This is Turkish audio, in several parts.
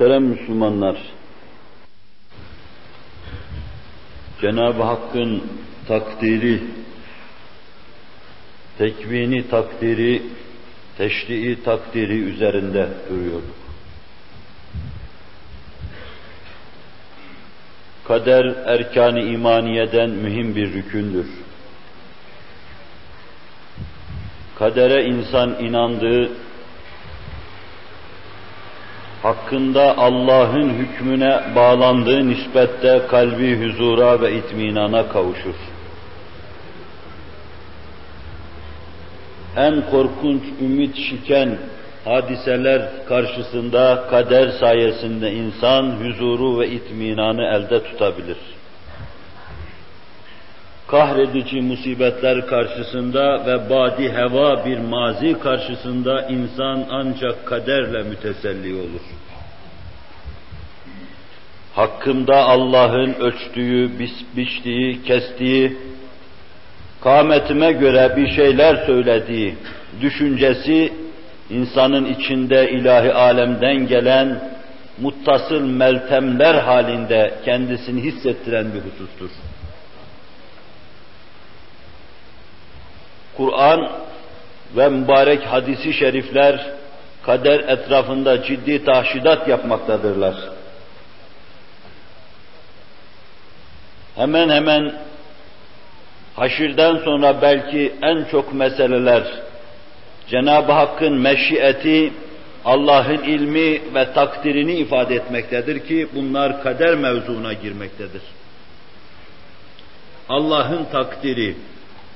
Muhterem Müslümanlar, Cenab-ı Hakk'ın takdiri, tekvini takdiri, teşrii takdiri üzerinde duruyorduk. Kader erkan-ı imaniyeden mühim bir rükündür. Kadere insan inandığı hakkında Allah'ın hükmüne bağlandığı nispette kalbi huzura ve itminana kavuşur. En korkunç ümit şiken hadiseler karşısında kader sayesinde insan huzuru ve itminanı elde tutabilir. Kahredici musibetler karşısında ve badi heva bir mazi karşısında insan ancak kaderle müteselli olur. Hakkımda Allah'ın ölçtüğü, biçtiği, kestiği, kametime göre bir şeyler söylediği düşüncesi insanın içinde ilahi alemden gelen muttasıl meltemler halinde kendisini hissettiren bir husustur. Kur'an ve mübarek hadisi şerifler kader etrafında ciddi tahşidat yapmaktadırlar. Hemen hemen haşirden sonra belki en çok meseleler Cenab-ı Hakk'ın meşiyeti, Allah'ın ilmi ve takdirini ifade etmektedir ki bunlar kader mevzuuna girmektedir. Allah'ın takdiri,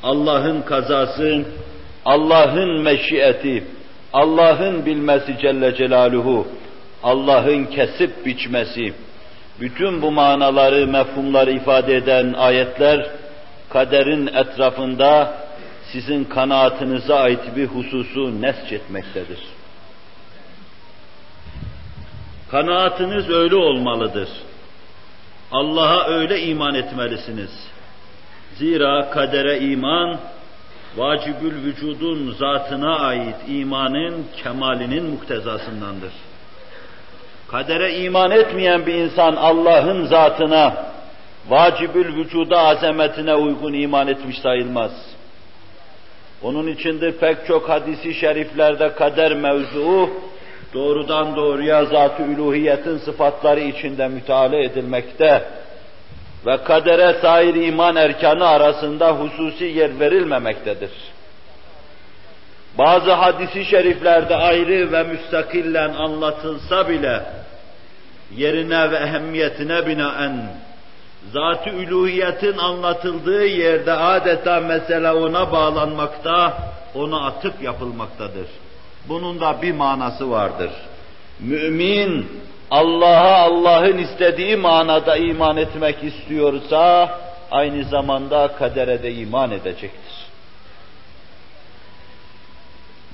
Allah'ın kazası, Allah'ın meşiyeti, Allah'ın bilmesi Celle Celaluhu, Allah'ın kesip biçmesi, bütün bu manaları, mefhumları ifade eden ayetler, kaderin etrafında sizin kanaatinize ait bir hususu nesçetmektedir. Kanaatiniz öyle olmalıdır. Allah'a öyle iman etmelisiniz. Zira kadere iman, vacibül vücudun zatına ait imanın kemalinin muktezasındandır. Kadere iman etmeyen bir insan Allah'ın zatına, vacibül vücuda azametine uygun iman etmiş sayılmaz. Onun içindir pek çok hadisi şeriflerde kader mevzuu doğrudan doğruya zat-ı üluhiyetin sıfatları içinde müteala edilmekte ve kadere sair iman erkanı arasında hususi yer verilmemektedir. Bazı hadisi şeriflerde ayrı ve müstakillen anlatılsa bile yerine ve ehemmiyetine binaen zat-ı üluhiyetin anlatıldığı yerde adeta mesele ona bağlanmakta, ona atıp yapılmaktadır. Bunun da bir manası vardır. Mümin Allah'a Allah'ın istediği manada iman etmek istiyorsa aynı zamanda kadere de iman edecektir.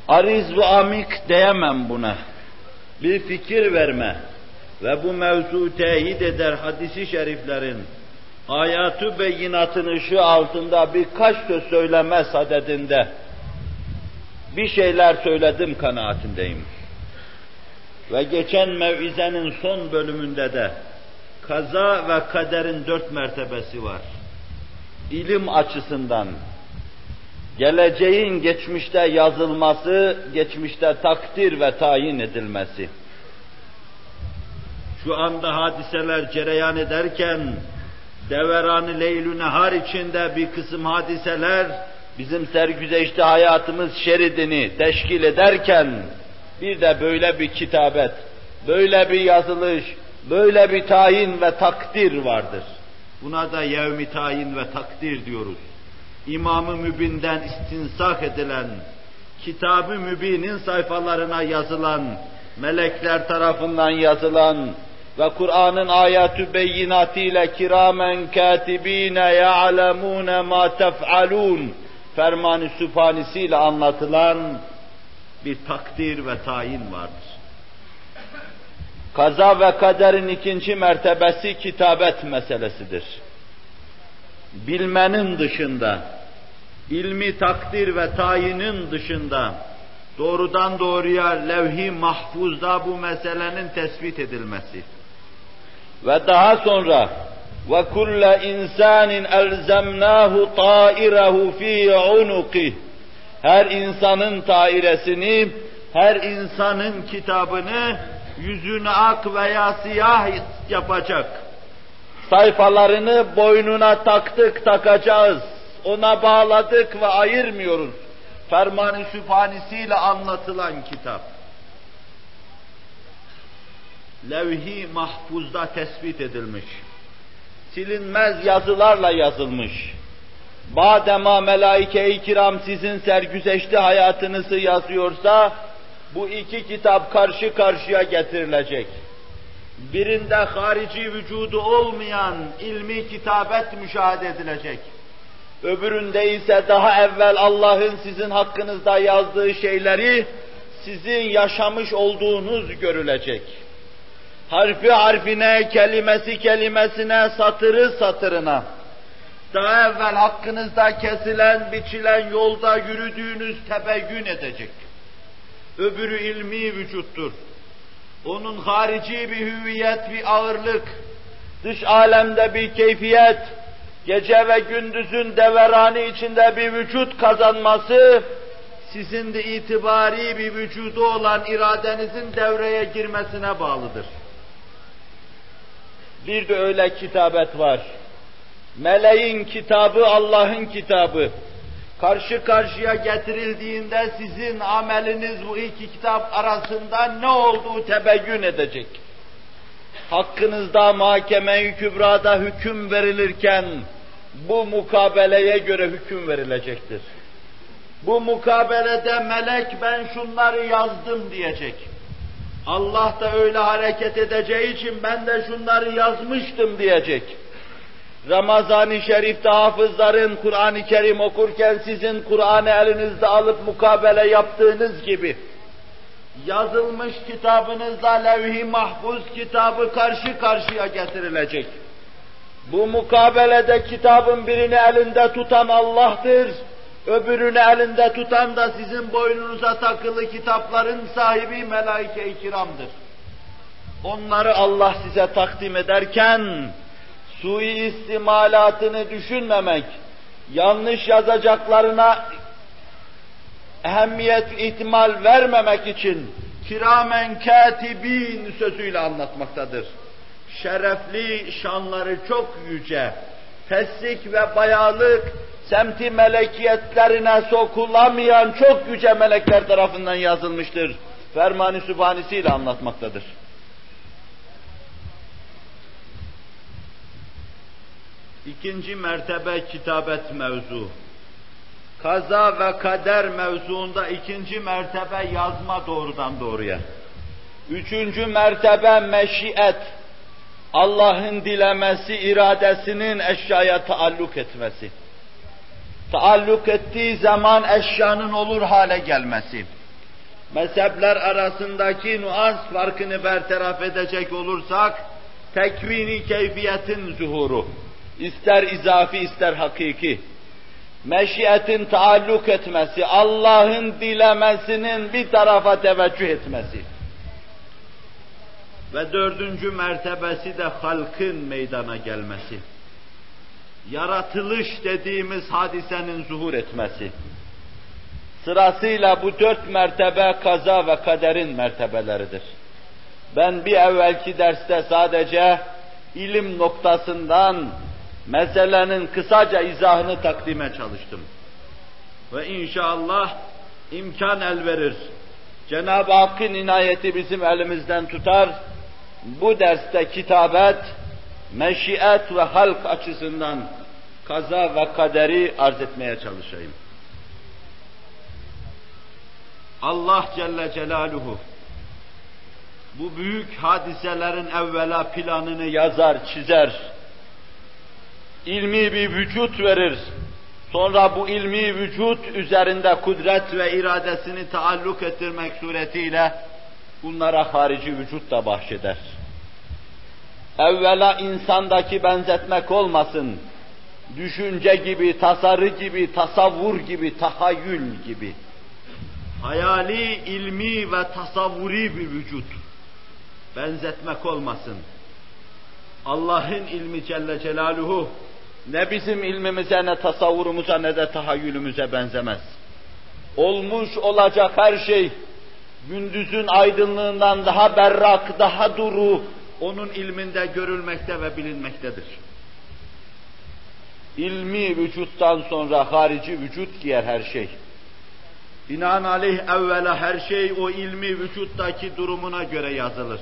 Ariz ve amik diyemem buna. Bir fikir verme ve bu mevzu teyit eder hadisi şeriflerin hayatı beyinatın ışığı altında birkaç söz söyleme sadedinde bir şeyler söyledim kanaatindeyim. Ve geçen mevizenin son bölümünde de kaza ve kaderin dört mertebesi var. İlim açısından, geleceğin geçmişte yazılması, geçmişte takdir ve tayin edilmesi. Şu anda hadiseler cereyan ederken, deveran-ı leyl nehar içinde bir kısım hadiseler, bizim sergüzeşte hayatımız şeridini teşkil ederken, bir de böyle bir kitabet, böyle bir yazılış, böyle bir tayin ve takdir vardır. Buna da yevmi tayin ve takdir diyoruz. İmam-ı Mübin'den istinsak edilen, Kitab-ı Mübin'in sayfalarına yazılan, melekler tarafından yazılan ve Kur'an'ın ayatü beyinatıyla kiramen katibine ya'lemune ma tef'alun fermanı sübhanesiyle anlatılan bir takdir ve tayin vardır. Kaza ve kaderin ikinci mertebesi kitabet meselesidir. Bilmenin dışında, ilmi takdir ve tayinin dışında, doğrudan doğruya levh-i mahfuzda bu meselenin tespit edilmesi. Ve daha sonra ve kulle insanin elzemnahu ta'irehu fi unuqih her insanın tairesini, her insanın kitabını yüzünü ak veya siyah yapacak. Sayfalarını boynuna taktık takacağız. Ona bağladık ve ayırmıyoruz. Ferman-ı Sübhanesiyle anlatılan kitap. Levhi mahfuzda tespit edilmiş. Silinmez yazılarla yazılmış. Badema melaike-i kiram sizin sergüzeşti hayatınızı yazıyorsa, bu iki kitap karşı karşıya getirilecek. Birinde harici vücudu olmayan ilmi kitabet müşahede edilecek. Öbüründe ise daha evvel Allah'ın sizin hakkınızda yazdığı şeyleri sizin yaşamış olduğunuz görülecek. Harfi harfine, kelimesi kelimesine, satırı satırına, daha evvel hakkınızda kesilen, biçilen yolda yürüdüğünüz tebeyyün edecek. Öbürü ilmi vücuttur. Onun harici bir hüviyet, bir ağırlık, dış alemde bir keyfiyet, gece ve gündüzün deveranı içinde bir vücut kazanması, sizin de itibari bir vücudu olan iradenizin devreye girmesine bağlıdır. Bir de öyle kitabet var. Meleğin kitabı Allah'ın kitabı. Karşı karşıya getirildiğinde sizin ameliniz bu iki kitap arasında ne olduğu tebeyyün edecek. Hakkınızda mahkeme-i kübrada hüküm verilirken bu mukabeleye göre hüküm verilecektir. Bu mukabelede melek ben şunları yazdım diyecek. Allah da öyle hareket edeceği için ben de şunları yazmıştım diyecek. Ramazan-ı Şerif'te hafızların Kur'an-ı Kerim okurken sizin Kur'an'ı elinizde alıp mukabele yaptığınız gibi yazılmış kitabınızla levh-i mahfuz kitabı karşı karşıya getirilecek. Bu mukabelede kitabın birini elinde tutan Allah'tır, öbürünü elinde tutan da sizin boynunuza takılı kitapların sahibi melaike-i kiramdır. Onları Allah size takdim ederken, sui istimalatını düşünmemek, yanlış yazacaklarına ehemmiyet, ihtimal vermemek için kiramen katibin sözüyle anlatmaktadır. Şerefli şanları çok yüce, feslik ve bayalık, semti melekiyetlerine sokulamayan çok yüce melekler tarafından yazılmıştır. Ferman-ı Sübhanesiyle anlatmaktadır. İkinci mertebe kitabet mevzu. Kaza ve kader mevzuunda ikinci mertebe yazma doğrudan doğruya. Üçüncü mertebe meşiyet. Allah'ın dilemesi, iradesinin eşyaya taalluk etmesi. Taalluk ettiği zaman eşyanın olur hale gelmesi. Mezhepler arasındaki nuans farkını bertaraf edecek olursak, tekvini keyfiyetin zuhuru ister izafi ister hakiki, meşiyetin taalluk etmesi, Allah'ın dilemesinin bir tarafa teveccüh etmesi. Ve dördüncü mertebesi de halkın meydana gelmesi. Yaratılış dediğimiz hadisenin zuhur etmesi. Sırasıyla bu dört mertebe kaza ve kaderin mertebeleridir. Ben bir evvelki derste sadece ilim noktasından meselenin kısaca izahını takdime çalıştım. Ve inşallah imkan el verir. Cenab-ı Hakk'ın inayeti bizim elimizden tutar. Bu derste kitabet, meşiyet ve halk açısından kaza ve kaderi arz etmeye çalışayım. Allah Celle Celaluhu bu büyük hadiselerin evvela planını yazar, çizer ilmi bir vücut verir. Sonra bu ilmi vücut üzerinde kudret ve iradesini taalluk ettirmek suretiyle bunlara harici vücut da bahşeder. Evvela insandaki benzetmek olmasın, düşünce gibi, tasarı gibi, tasavvur gibi, tahayyül gibi. hayali, ilmi ve tasavvuri bir vücut. Benzetmek olmasın. Allah'ın ilmi Celle Celaluhu ne bizim ilmimize ne tasavvurumuza ne de tahayyülümüze benzemez. Olmuş olacak her şey gündüzün aydınlığından daha berrak, daha duru onun ilminde görülmekte ve bilinmektedir. İlmi vücuttan sonra harici vücut giyer her şey. Binaenaleyh evvela her şey o ilmi vücuttaki durumuna göre yazılır.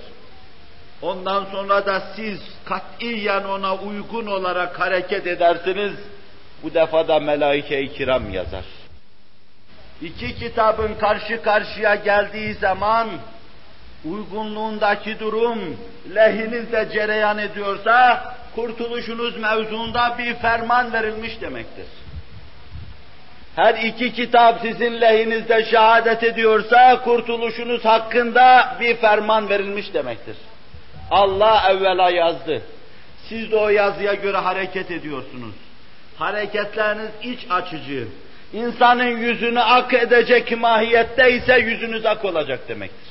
Ondan sonra da siz katiyen ona uygun olarak hareket edersiniz. Bu defa da melaike-i kiram yazar. İki kitabın karşı karşıya geldiği zaman uygunluğundaki durum lehinizde cereyan ediyorsa kurtuluşunuz mevzuunda bir ferman verilmiş demektir. Her iki kitap sizin lehinizde şehadet ediyorsa kurtuluşunuz hakkında bir ferman verilmiş demektir. Allah evvela yazdı. Siz de o yazıya göre hareket ediyorsunuz. Hareketleriniz iç açıcı. İnsanın yüzünü ak edecek mahiyette ise yüzünüz ak olacak demektir.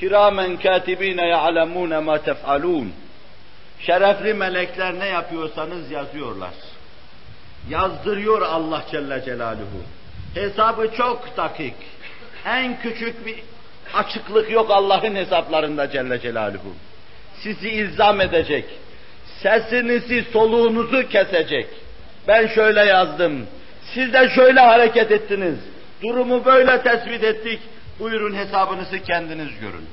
Kiramen katibine ya'lemune ma tef'alun. Şerefli melekler ne yapıyorsanız yazıyorlar. Yazdırıyor Allah Celle Celaluhu. Hesabı çok dakik. En küçük bir açıklık yok Allah'ın hesaplarında Celle Celaluhu. Sizi ilzam edecek. Sesinizi, soluğunuzu kesecek. Ben şöyle yazdım. Siz de şöyle hareket ettiniz. Durumu böyle tespit ettik. Buyurun hesabınızı kendiniz görün.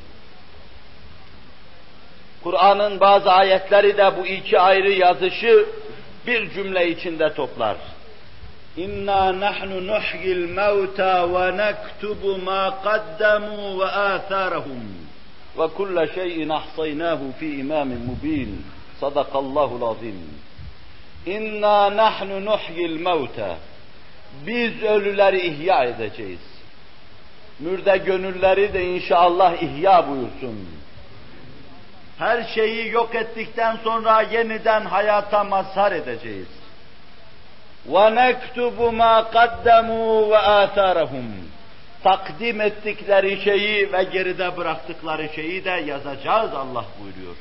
Kur'an'ın bazı ayetleri de bu iki ayrı yazışı bir cümle içinde toplar. İnna nahnu nuhyil mevta ve nektubu ma qaddamu ve atharahum ve kulle şeyin ahsaynahu fi imamin mubin. Sadakallahu azim. İnna nahnu nuhyil mevta. Biz ölüleri ihya edeceğiz. Mürde gönülleri de inşallah ihya buyursun. Her şeyi yok ettikten sonra yeniden hayata mazhar edeceğiz. وَنَكْتُبُ مَا قَدَّمُوا وَآثَارَهُمْ Takdim ettikleri şeyi ve geride bıraktıkları şeyi de yazacağız Allah buyuruyor.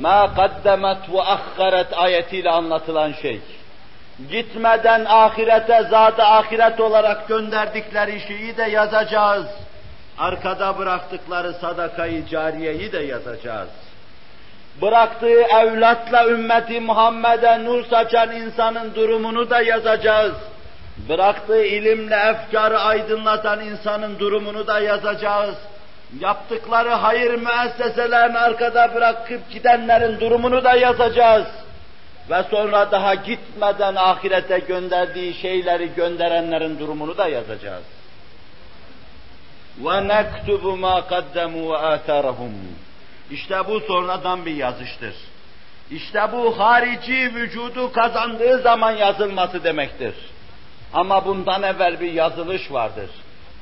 مَا قَدَّمَتْ وَأَخَّرَتْ ayetiyle anlatılan şey. Gitmeden ahirete, zat ahiret olarak gönderdikleri şeyi de yazacağız. Arkada bıraktıkları sadakayı cariyeyi de yazacağız. Bıraktığı evlatla ümmeti Muhammed'e nur saçan insanın durumunu da yazacağız. Bıraktığı ilimle efkarı aydınlatan insanın durumunu da yazacağız. Yaptıkları hayır müesseselerini arkada bırakıp gidenlerin durumunu da yazacağız. Ve sonra daha gitmeden ahirete gönderdiği şeyleri gönderenlerin durumunu da yazacağız. وَنَكْتُبُ مَا قَدَّمُوا وَآثَارَهُمْ işte bu sonradan bir yazıştır. İşte bu harici vücudu kazandığı zaman yazılması demektir. Ama bundan evvel bir yazılış vardır.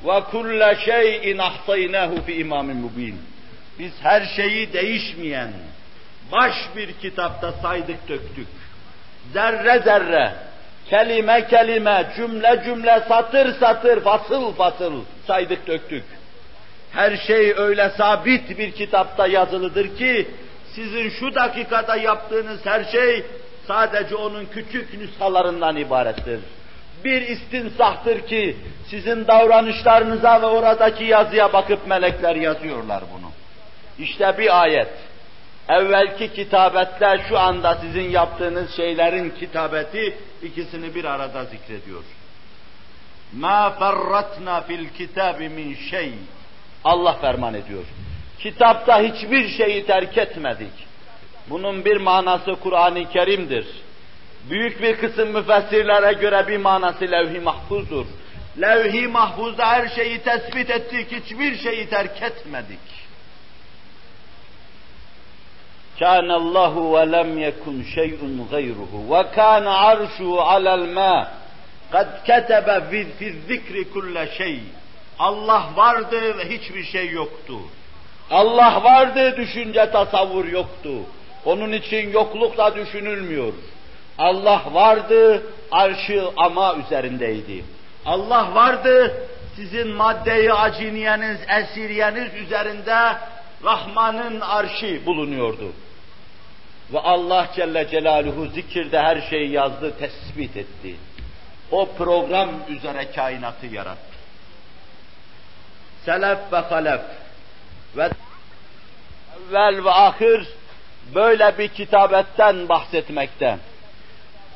Ve kulle şeyin ahsaynehu fi imamin mubin. Biz her şeyi değişmeyen, baş bir kitapta saydık döktük. Zerre zerre, kelime kelime, cümle cümle, satır satır, fasıl fasıl saydık döktük. Her şey öyle sabit bir kitapta yazılıdır ki, sizin şu dakikada yaptığınız her şey sadece onun küçük nüshalarından ibarettir. Bir istinsahtır ki sizin davranışlarınıza ve oradaki yazıya bakıp melekler yazıyorlar bunu. İşte bir ayet. Evvelki kitabette şu anda sizin yaptığınız şeylerin kitabeti ikisini bir arada zikrediyor. Ma ferratna fil kitabi min şey. Allah ferman ediyor. Kitapta hiçbir şeyi terk etmedik. Bunun bir manası Kur'an-ı Kerim'dir. Büyük bir kısım müfessirlere göre bir manası levh-i mahfuzdur. Levh-i mahfuzda her şeyi tespit ettik, hiçbir şeyi terk etmedik. كان الله ولم يكن شيء غيره وكان عرشه على الماء قد كتب في الذكر كل şey Allah vardı ve hiçbir şey yoktu. Allah vardı, düşünce tasavvur yoktu. Onun için yokluk da düşünülmüyor. Allah vardı, arşı ama üzerindeydi. Allah vardı, sizin maddeyi aciniyeniz, esiriyeniz üzerinde Rahman'ın arşi bulunuyordu. Ve Allah Celle Celaluhu zikirde her şeyi yazdı, tespit etti. O program üzere kainatı yarattı. Selef ve halef ve evvel ve ahir böyle bir kitabetten bahsetmekte.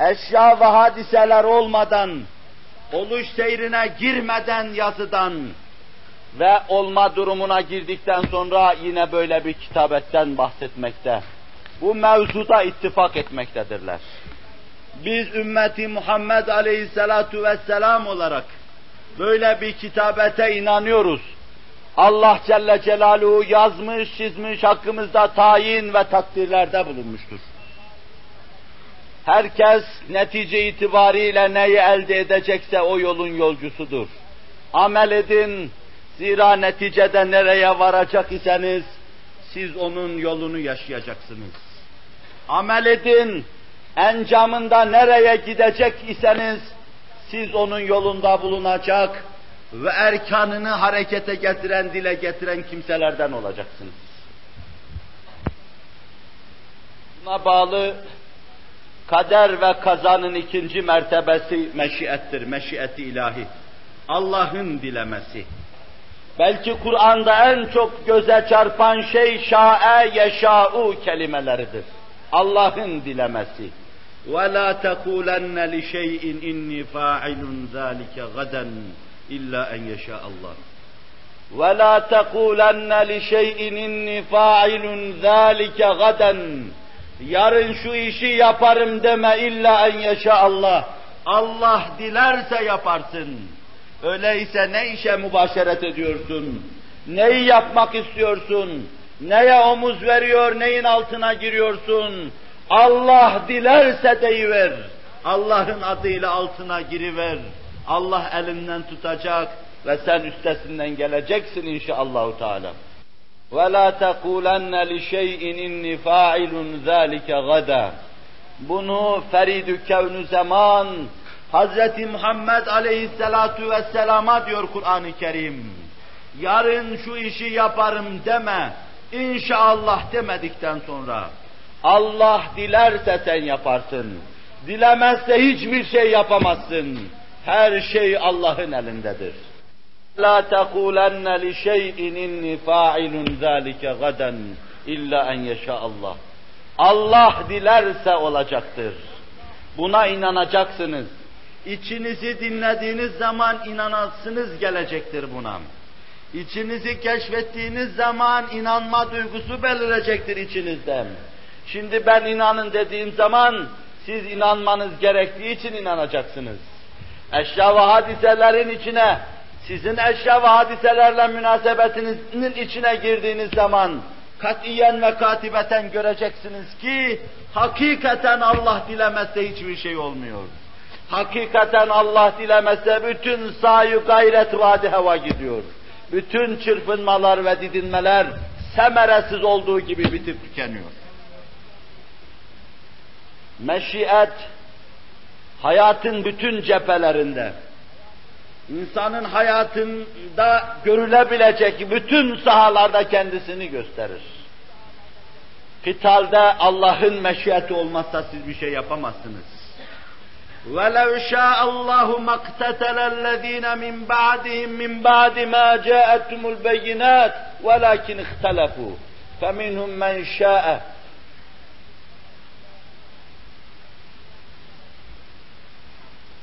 Eşya ve hadiseler olmadan, oluş seyrine girmeden yazıdan ve olma durumuna girdikten sonra yine böyle bir kitabetten bahsetmekte. Bu mevzuda ittifak etmektedirler. Biz ümmeti Muhammed Aleyhisselatu Vesselam olarak böyle bir kitabete inanıyoruz. Allah Celle Celaluhu yazmış, çizmiş, hakkımızda tayin ve takdirlerde bulunmuştur. Herkes netice itibariyle neyi elde edecekse o yolun yolcusudur. Amel edin, zira neticede nereye varacak iseniz, siz onun yolunu yaşayacaksınız. Amel edin, encamında nereye gidecek iseniz, siz onun yolunda bulunacak ve erkanını harekete getiren, dile getiren kimselerden olacaksınız. Buna bağlı kader ve kazanın ikinci mertebesi meşiyettir, meşiyeti ilahi. Allah'ın dilemesi. Belki Kur'an'da en çok göze çarpan şey şa'e yeşâ'u kelimeleridir. Allah'ın dilemesi. وَلَا تَقُولَنَّ لِشَيْءٍ اِنِّي فَاعِلٌ ذَٰلِكَ غَدًا اِلَّا اَنْ يَشَاءَ اللّٰهِ وَلَا تَقُولَنَّ لِشَيْءٍ اِنِّي فَاعِلٌ ذَٰلِكَ غَدًا Yarın şu işi yaparım deme illa en yaşa Allah. Allah dilerse yaparsın. Öyleyse ne işe mübaşeret ediyorsun? Neyi yapmak istiyorsun? Neye omuz veriyor, neyin altına giriyorsun? Allah dilerse deyiver. Allah'ın adıyla altına giriver. Allah elinden tutacak ve sen üstesinden geleceksin inşallahü teala. وَلَا تَقُولَنَّ لِشَيْءٍ اِنِّي فَاعِلٌ ذَٰلِكَ غَدًا Bunu feridü kevnü zaman Hz. Muhammed aleyhisselatu vesselama diyor Kur'an-ı Kerim. Yarın şu işi yaparım deme, inşallah demedikten sonra Allah dilerse sen yaparsın. Dilemezse hiçbir şey yapamazsın. Her şey Allah'ın elindedir. La li şey'in inni fa'ilun zalike gaden illa en yeşa Allah. Allah dilerse olacaktır. Buna inanacaksınız. İçinizi dinlediğiniz zaman inanasınız gelecektir buna. İçinizi keşfettiğiniz zaman inanma duygusu belirecektir içinizden. Şimdi ben inanın dediğim zaman siz inanmanız gerektiği için inanacaksınız. Eşya ve hadiselerin içine, sizin eşya ve hadiselerle münasebetinizin içine girdiğiniz zaman katiyen ve katibeten göreceksiniz ki hakikaten Allah dilemezse hiçbir şey olmuyor. Hakikaten Allah dilemezse bütün sayu gayret vadi hava gidiyor. Bütün çırpınmalar ve didinmeler semeresiz olduğu gibi bitip tükeniyor Meşiyet, hayatın bütün cephelerinde, insanın hayatında görülebilecek bütün sahalarda kendisini gösterir. Kitalde Allah'ın meşiyeti olmazsa siz bir şey yapamazsınız. وَلَوْ شَاءَ اللّٰهُ مَقْتَتَلَ الَّذ۪ينَ مِنْ بَعْدِهِمْ مِنْ بَعْدِ مَا جَاءَتْهُمُ الْبَيِّنَاتِ وَلَكِنْ اخْتَلَفُوا فَمِنْهُمْ مَنْ شَاءَ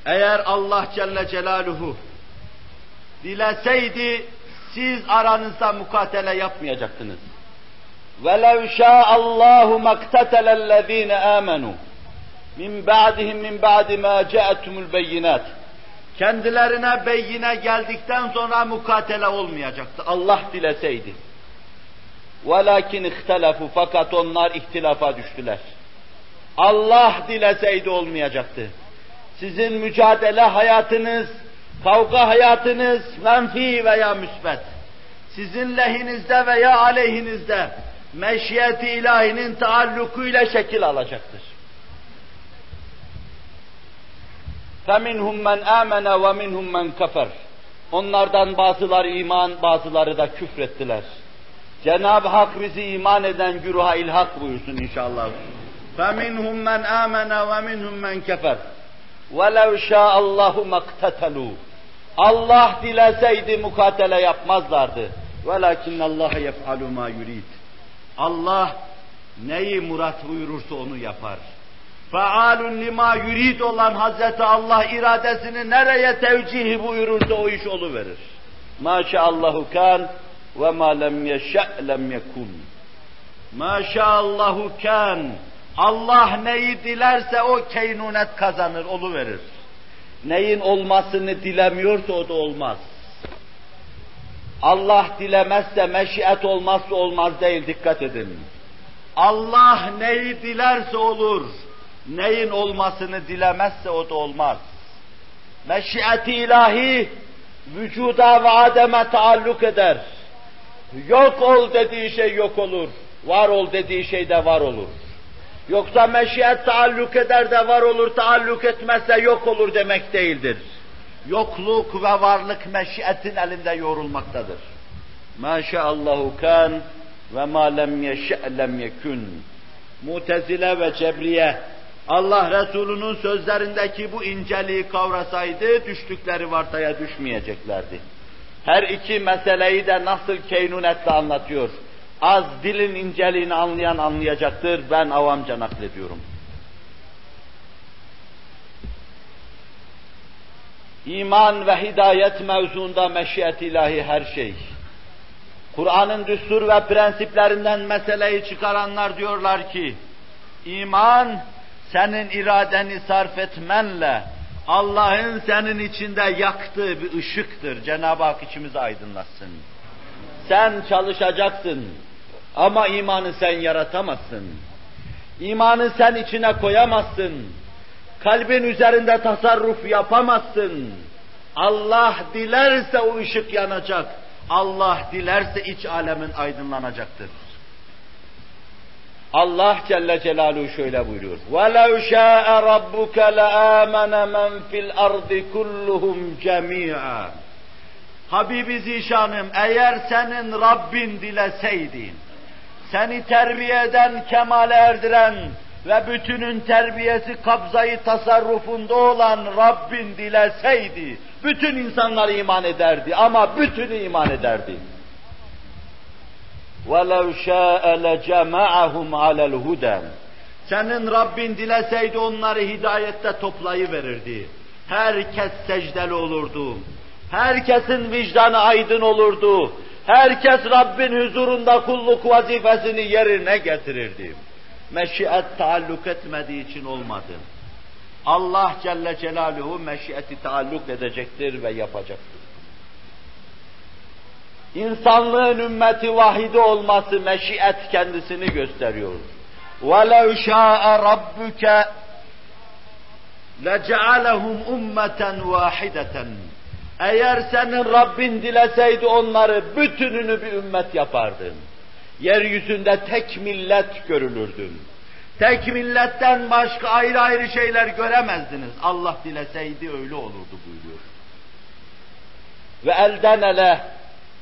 Eğer Allah Celle Celaluhu dileseydi siz aranızda mukatele yapmayacaktınız. وَلَوْ شَاءَ اللّٰهُ مَقْتَتَلَ الَّذ۪ينَ آمَنُوا min ba'dihim min ba'di ma ca'atumul beyinat. Kendilerine beyine geldikten sonra mukatele olmayacaktı. Allah dileseydi. Velakin ihtelafu fakat onlar ihtilafa düştüler. Allah dileseydi olmayacaktı. Sizin mücadele hayatınız, kavga hayatınız menfi veya müsbet. Sizin lehinizde veya aleyhinizde meşiyeti ilahinin taallukuyla şekil alacaktır. فَمِنْهُمْ مَنْ آمَنَ وَمِنْهُمْ مَنْ كَفَرْ Onlardan bazıları iman, bazıları da küfrettiler. Cenab-ı Hak bizi iman eden güruha ilhak buyursun inşallah. فَمِنْهُمْ مَنْ آمَنَ وَمِنْهُمْ مَنْ كَفَرْ وَلَوْ شَاءَ اللّٰهُ مَقْتَتَلُوا Allah dileseydi mukatele yapmazlardı. وَلَكِنَّ اللّٰهَ يَفْعَلُ مَا يُرِيدُ Allah neyi murat buyurursa onu yapar. Faalun lima yurid olan Hazreti Allah iradesini nereye tevcih buyurursa o iş verir. Maşaallahu kan ve ma lem yeşe lem yekun. Maşaallahu kan. Allah neyi dilerse o keynunet kazanır, verir. Neyin olmasını dilemiyorsa o da olmaz. Allah dilemezse meşiyet olmazsa olmaz değil, dikkat edin. Allah neyi dilerse olur, neyin olmasını dilemezse o da olmaz. Meşiyeti ilahi vücuda ve ademe taalluk eder. Yok ol dediği şey yok olur. Var ol dediği şey de var olur. Yoksa meşiyet taalluk eder de var olur, taalluk etmezse yok olur demek değildir. Yokluk ve varlık meşiyetin elinde yorulmaktadır. Maşaallahu kan ve ma lem yeşe lem yekun. Mutezile ve Cebriye Allah Resulü'nün sözlerindeki bu inceliği kavrasaydı düştükleri vartaya düşmeyeceklerdi. Her iki meseleyi de nasıl keynunetle anlatıyor. Az dilin inceliğini anlayan anlayacaktır. Ben avamca naklediyorum. İman ve hidayet mevzuunda meşiyet ilahi her şey. Kur'an'ın düstur ve prensiplerinden meseleyi çıkaranlar diyorlar ki, iman senin iradeni sarf etmenle Allah'ın senin içinde yaktığı bir ışıktır. Cenab-ı Hak içimizi aydınlatsın. Sen çalışacaksın ama imanı sen yaratamazsın. İmanı sen içine koyamazsın. Kalbin üzerinde tasarruf yapamazsın. Allah dilerse o ışık yanacak. Allah dilerse iç alemin aydınlanacaktır. Allah Celle Celaluhu şöyle buyuruyor. وَلَوْ شَاءَ رَبُّكَ لَآمَنَ مَنْ فِي الْأَرْضِ كُلُّهُمْ جَمِيعًا Habibi Zişanım eğer senin Rabbin dileseydi, seni terbiye eden, kemale erdiren ve bütünün terbiyesi kabzayı tasarrufunda olan Rabbin dileseydi, bütün insanlar iman ederdi ama bütünü iman ederdi. وَلَوْ شَاءَ لَجَمَعَهُمْ عَلَى الْهُدَى Senin Rabbin dileseydi onları hidayette toplayıverirdi. Herkes secdeli olurdu. Herkesin vicdanı aydın olurdu. Herkes Rabbin huzurunda kulluk vazifesini yerine getirirdi. Meşiyet taalluk etmediği için olmadı. Allah Celle Celaluhu meşiyeti taalluk edecektir ve yapacaktır. İnsanlığın ümmeti vahide olması meşiyet kendisini gösteriyor. وَلَوْ شَاءَ رَبُّكَ لَجَعَلَهُمْ اُمَّةً وَاحِدَةً Eğer senin Rabbin dileseydi onları bütününü bir ümmet yapardın. Yeryüzünde tek millet görülürdün. Tek milletten başka ayrı ayrı şeyler göremezdiniz. Allah dileseydi öyle olurdu buyuruyor. Ve elden ele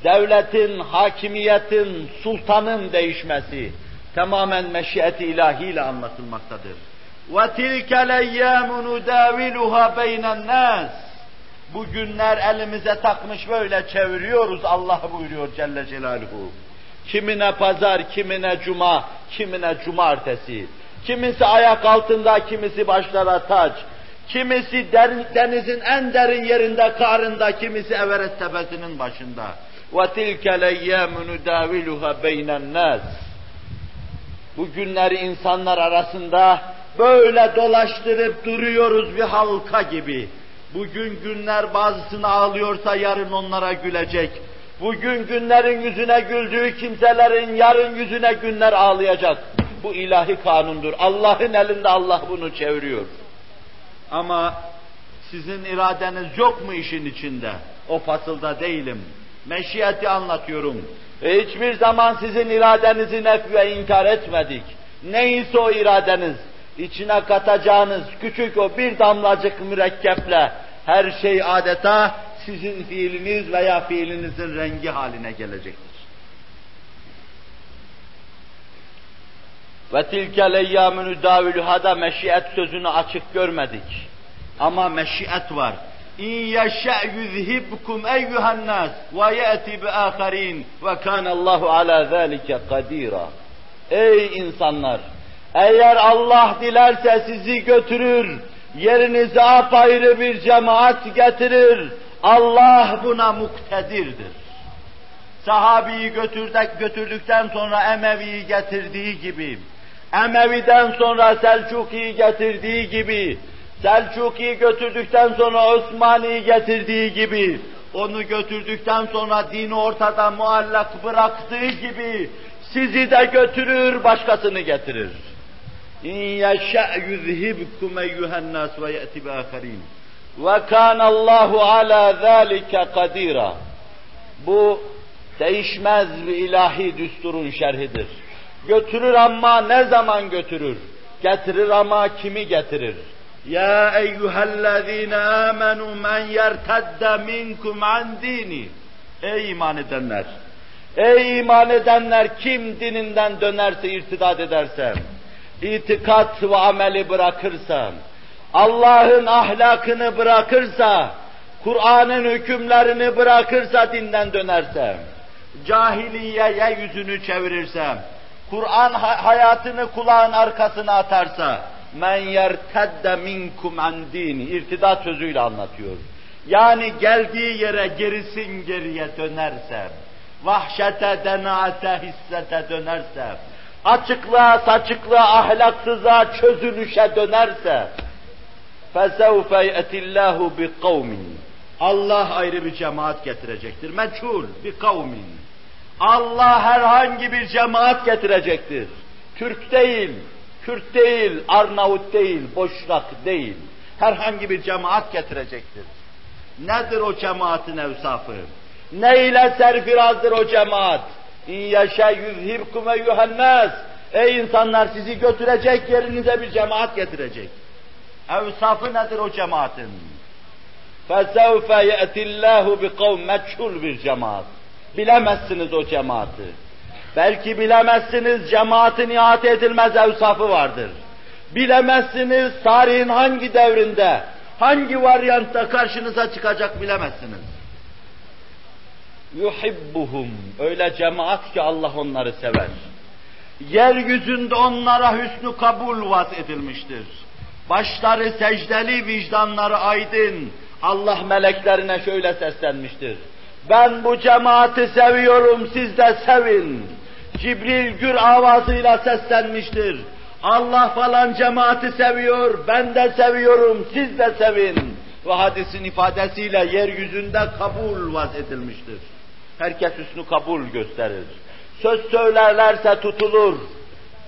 devletin, hakimiyetin, sultanın değişmesi tamamen meşiyeti ilahiyle anlatılmaktadır. وَتِلْكَ الْاَيَّامُ نُدَاوِلُهَا بَيْنَ النَّاسِ Bu günler elimize takmış böyle çeviriyoruz Allah buyuruyor Celle Celaluhu. Kimine pazar, kimine cuma, kimine cumartesi. Kimisi ayak altında, kimisi başlara taç. Kimisi denizin en derin yerinde, karında, kimisi Everest tepesinin başında. وَتِلْكَ الْاَيَّامُ نُدَاوِلُهَا بَيْنَ النَّاسِ Bu günleri insanlar arasında böyle dolaştırıp duruyoruz bir halka gibi. Bugün günler bazısını ağlıyorsa yarın onlara gülecek. Bugün günlerin yüzüne güldüğü kimselerin yarın yüzüne günler ağlayacak. Bu ilahi kanundur. Allah'ın elinde Allah bunu çeviriyor. Ama sizin iradeniz yok mu işin içinde? O fasılda değilim. Meşiyeti anlatıyorum. Ve hiçbir zaman sizin iradenizi nef ve inkar etmedik. Neyse o iradeniz, içine katacağınız küçük o bir damlacık mürekkeple her şey adeta sizin fiiliniz veya fiilinizin rengi haline gelecektir. Ve tilke leyyâmünü davülühada meşiyet sözünü açık görmedik. Ama meşiyet var. İn yeşe yuzhibkum eyyuhan nas ve yeti bi aharin ve kana Allahu ala zalike kadira. Ey insanlar! Eğer Allah dilerse sizi götürür, yerinize apayrı bir cemaat getirir. Allah buna muktedirdir. Sahabiyi götürdük, götürdükten sonra Emevi'yi getirdiği gibi, Emevi'den sonra Selçuk'i getirdiği gibi, Selçuk'i götürdükten sonra Osmani'yi getirdiği gibi, onu götürdükten sonra dini ortada muallak bıraktığı gibi, sizi de götürür, başkasını getirir. Eyyuhen nas ve ye'ti bi aharin. Ve kana Allahu ala zalika kadira. Bu değişmez bir ilahi düsturun şerhidir. Götürür ama ne zaman götürür? Getirir ama kimi getirir? Ya eyyühellezine amenu men yertedde minkum an dini. Ey iman edenler! Ey iman edenler kim dininden dönerse, irtidat ederse, itikat ve ameli bırakırsa, Allah'ın ahlakını bırakırsa, Kur'an'ın hükümlerini bırakırsa, dinden dönerse, cahiliyeye yüzünü çevirirse, Kur'an hayatını kulağın arkasına atarsa, men yertedde minkum an dini, irtidat sözüyle anlatıyor. Yani geldiği yere gerisin geriye dönerse, vahşete, denaate, hissete dönerse, açıklığa, saçıklığa, ahlaksıza, çözülüşe dönerse, فَسَوْفَ يَأْتِ اللّٰهُ بِقَوْمٍ Allah ayrı bir cemaat getirecektir. Meçhul bir kavmin. Allah herhangi bir cemaat getirecektir. Türk değil, Kürt değil, Arnavut değil, Boşnak değil. Herhangi bir cemaat getirecektir. Nedir o cemaatin evsafı? Ne ile serfirazdır o cemaat? İn yaşa yüzhibkum eyyuhennâs. Ey insanlar sizi götürecek yerinize bir cemaat getirecek. Evsafı nedir o cemaatin? فَسَوْفَ يَأْتِ اللّٰهُ بِقَوْمٍ Meçhul bir cemaat. Bilemezsiniz o cemaati. Belki bilemezsiniz cemaatin ihate edilmez evsafı vardır. Bilemezsiniz tarihin hangi devrinde, hangi varyantta karşınıza çıkacak bilemezsiniz. Yuhibbuhum. Öyle cemaat ki Allah onları sever. Yeryüzünde onlara hüsnü kabul vaz edilmiştir. Başları secdeli, vicdanları aydın. Allah meleklerine şöyle seslenmiştir. Ben bu cemaati seviyorum, siz de sevin. Cibril gür avazıyla seslenmiştir. Allah falan cemaati seviyor, ben de seviyorum, siz de sevin. Ve hadisin ifadesiyle yeryüzünde kabul vaz edilmiştir. Herkes üstünü kabul gösterir. Söz söylerlerse tutulur.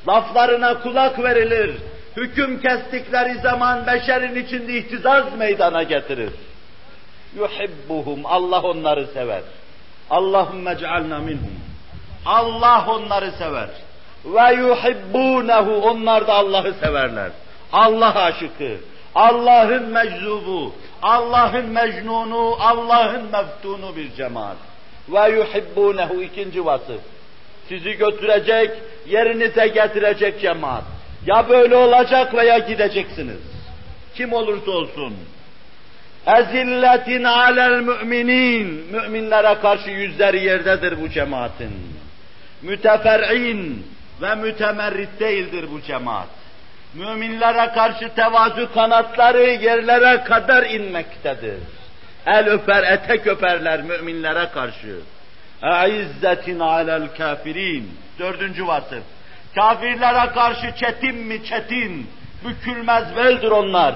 Laflarına kulak verilir. Hüküm kestikleri zaman beşerin içinde ihtizaz meydana getirir. Yuhibbuhum. Allah onları sever. Allahümme cealna minhum. Allah onları sever. Ve yuhibbunehu. Onlar da Allah'ı severler. Allah aşıkı. Allah'ın meczubu. Allah'ın mecnunu. Allah'ın meftunu bir cemaat. Ve yuhibbunehu. ikinci vasıf. Sizi götürecek, yerinize getirecek cemaat. Ya böyle olacak veya gideceksiniz. Kim olursa olsun. Ezilletin alel müminin. Müminlere karşı yüzleri yerdedir bu cemaatin. Mütefer'in ve mütemerrit değildir bu cemaat. Müminlere karşı tevazu kanatları yerlere kadar inmektedir. El öper, etek öperler müminlere karşı. E'izzetin alel kafirin. Dördüncü vasıf. Kafirlere karşı çetin mi çetin, bükülmez beldir onlar.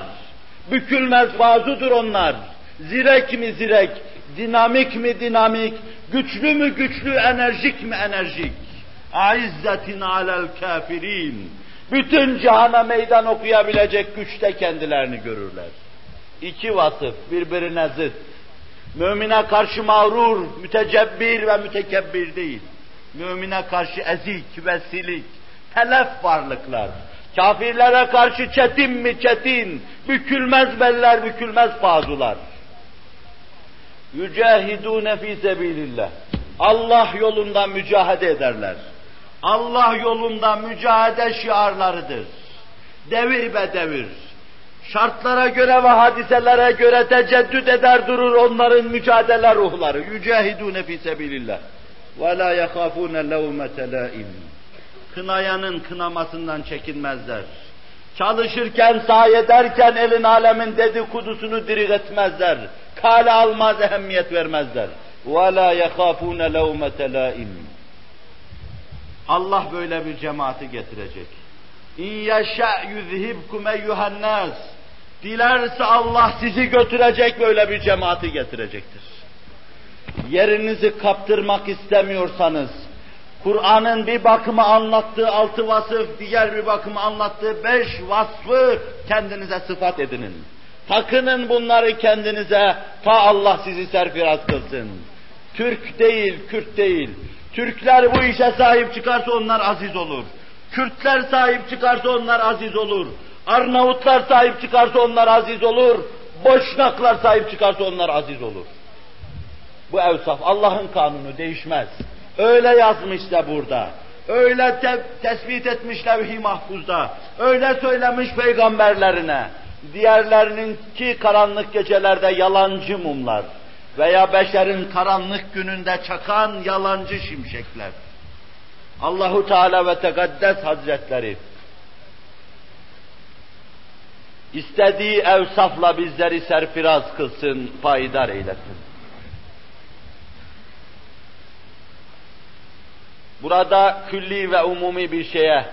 Bükülmez vazudur onlar. Zirek mi zirek, dinamik mi dinamik, güçlü mü güçlü, enerjik mi enerjik. Aizzetin alel kafirin. Bütün cihana meydan okuyabilecek güçte kendilerini görürler. İki vasıf birbirine zıt. Mümine karşı mağrur, mütecebbir ve mütekebbir değil. Mümine karşı ezik ve silik, telef varlıklar. Kafirlere karşı çetin mi çetin, bükülmez beller, bükülmez bazular. Yücahidûne fî sebilillah. Allah yolunda mücahede ederler. Allah yolunda mücahede şiarlarıdır. Devir be devir şartlara göre ve hadiselere göre teceddüt eder durur onların mücadele ruhları. Yücehidûne fî sebilillah. Ve lâ yekâfûne levmete lâim. Kınayanın kınamasından çekinmezler. Çalışırken, sahi ederken elin alemin dedikodusunu dirik etmezler. Kale almaz, ehemmiyet vermezler. Ve lâ yekâfûne levmete lâim. Allah böyle bir cemaati getirecek. İn yeşâ yüzhibkum eyyuhennâs. Dilerse Allah sizi götürecek böyle bir cemaati getirecektir. Yerinizi kaptırmak istemiyorsanız, Kur'an'ın bir bakıma anlattığı altı vasıf, diğer bir bakıma anlattığı beş vasfı kendinize sıfat edinin. Takının bunları kendinize, ta Allah sizi serfiraz kılsın. Türk değil, Kürt değil. Türkler bu işe sahip çıkarsa onlar aziz olur. Kürtler sahip çıkarsa onlar aziz olur. Arnavutlar sahip çıkarsa onlar aziz olur. Boşnaklar sahip çıkarsa onlar aziz olur. Bu evsaf Allah'ın kanunu değişmez. Öyle yazmışsa burada. Öyle te tespit etmiş levh-i mahfuzda. Öyle söylemiş peygamberlerine. Diğerlerinin ki karanlık gecelerde yalancı mumlar veya beşerin karanlık gününde çakan yalancı şimşekler. Allahu Teala ve Tekaddes Hazretleri istediği evsafla bizleri serfiraz kılsın, payidar eylesin. Burada külli ve umumi bir şeye,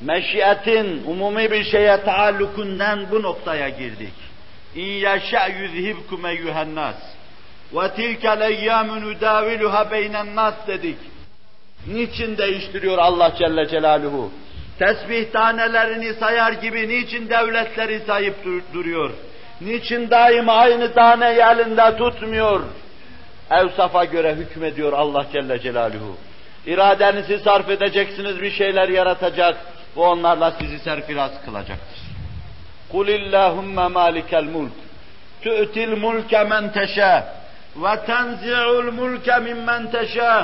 meşiyetin umumi bir şeye taallukundan bu noktaya girdik. İn yeşâ yüzhibkum eyyühennas ve tilkel eyyâmü nüdâviluha beynen nas dedik. Niçin değiştiriyor Allah Celle Celaluhu? Tesbih tanelerini sayar gibi niçin devletleri sayıp duruyor? Niçin daima aynı taneyi elinde tutmuyor? Evsafa göre hükmediyor Allah Celle Celaluhu. İradenizi sarf edeceksiniz, bir şeyler yaratacak ve onlarla sizi serfiraz kılacaktır. قُلِ اللّٰهُمَّ مَالِكَ الْمُلْكِ تُؤْتِ الْمُلْكَ مَنْ تَشَاءُ وَتَنْزِعُ الْمُلْكَ مِمَّنْ تَشَاءُ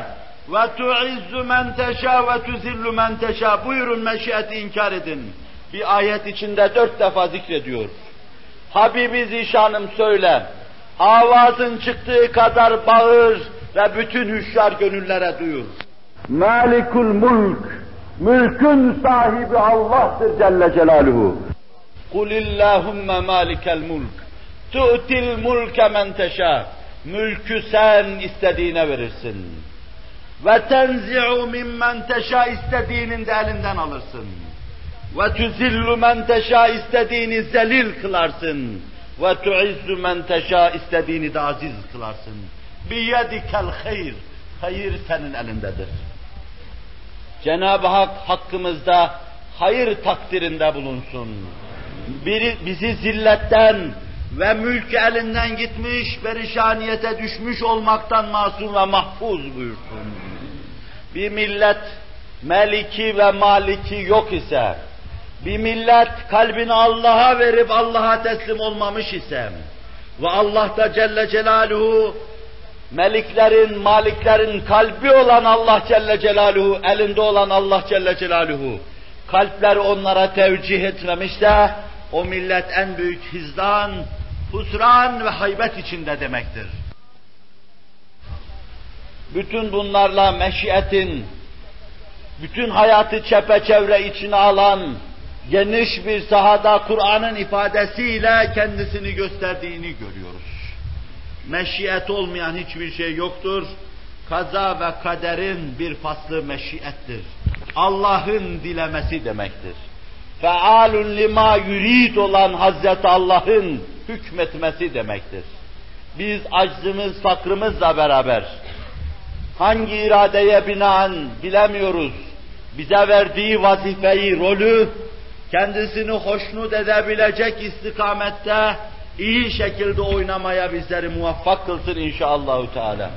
وَتُعِزُّ مَنْ تَشَاءُ وَتُذِلُّ مَنْ تَشَاءُ Buyurun meşiyeti inkar edin. Bir ayet içinde dört defa zikrediyor. Habibi Zişanım söyle, avazın çıktığı kadar bağır ve bütün hüşyar gönüllere duyur. Malikul mulk, mülkün sahibi Allah'tır Celle Celaluhu. Kul illahümme malikel mulk, tu'til mulke men teşâ. Mülkü sen istediğine verirsin. Ve tenzi'u mimmen teşâ istediğinin de elinden alırsın. Ve tuzillu men teşâ istediğini zelil kılarsın. Ve tuizzu men teşâ istediğini de aziz kılarsın. Biyedikel hayr. Hayır senin elindedir. Cenab-ı Hak hakkımızda hayır takdirinde bulunsun. Biri, bizi zilletten ve mülk elinden gitmiş, perişaniyete düşmüş olmaktan masum ve mahfuz buyursun. Bir millet meliki ve maliki yok ise, bir millet kalbini Allah'a verip Allah'a teslim olmamış ise ve Allah da Celle Celaluhu meliklerin, maliklerin kalbi olan Allah Celle Celaluhu, elinde olan Allah Celle Celaluhu, kalpleri onlara tevcih etmemişse, o millet en büyük hizdan, husran ve haybet içinde demektir. Bütün bunlarla meşiyetin, bütün hayatı çepeçevre içine alan, geniş bir sahada Kur'an'ın ifadesiyle kendisini gösterdiğini görüyoruz. Meşiyet olmayan hiçbir şey yoktur. Kaza ve kaderin bir faslı meşiyettir. Allah'ın dilemesi demektir. Fealun lima yurid olan Hazreti Allah'ın hükmetmesi demektir. Biz aczımız, fakrımızla beraber hangi iradeye binaen bilemiyoruz. Bize verdiği vazifeyi, rolü kendisini hoşnut edebilecek istikamette iyi şekilde oynamaya bizleri muvaffak kılsın inşallahü teala.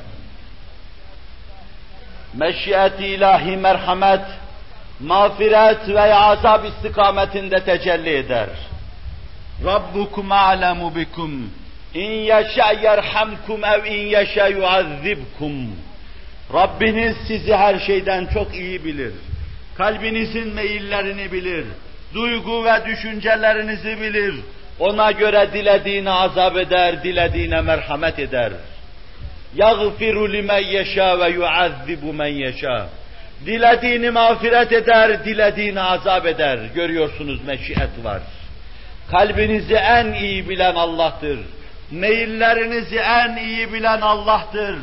Meşiyet ilahi merhamet, mağfiret ve azap istikametinde tecelli eder. Rabbukum a'lemu bikum. İn yeşâ yerhamkum ev in yeşâ yuazzibkum. Rabbiniz sizi her şeyden çok iyi bilir. Kalbinizin meyillerini bilir. Duygu ve düşüncelerinizi bilir. Ona göre dilediğine azap eder, dilediğine merhamet eder. يَغْفِرُ لِمَنْ يَشَاءُ وَيُعَذِّبُ مَنْ يَشَاءُ Dilediğini mağfiret eder, dilediğini azap eder. Görüyorsunuz meşiyet var. Kalbinizi en iyi bilen Allah'tır. Meyillerinizi en iyi bilen Allah'tır.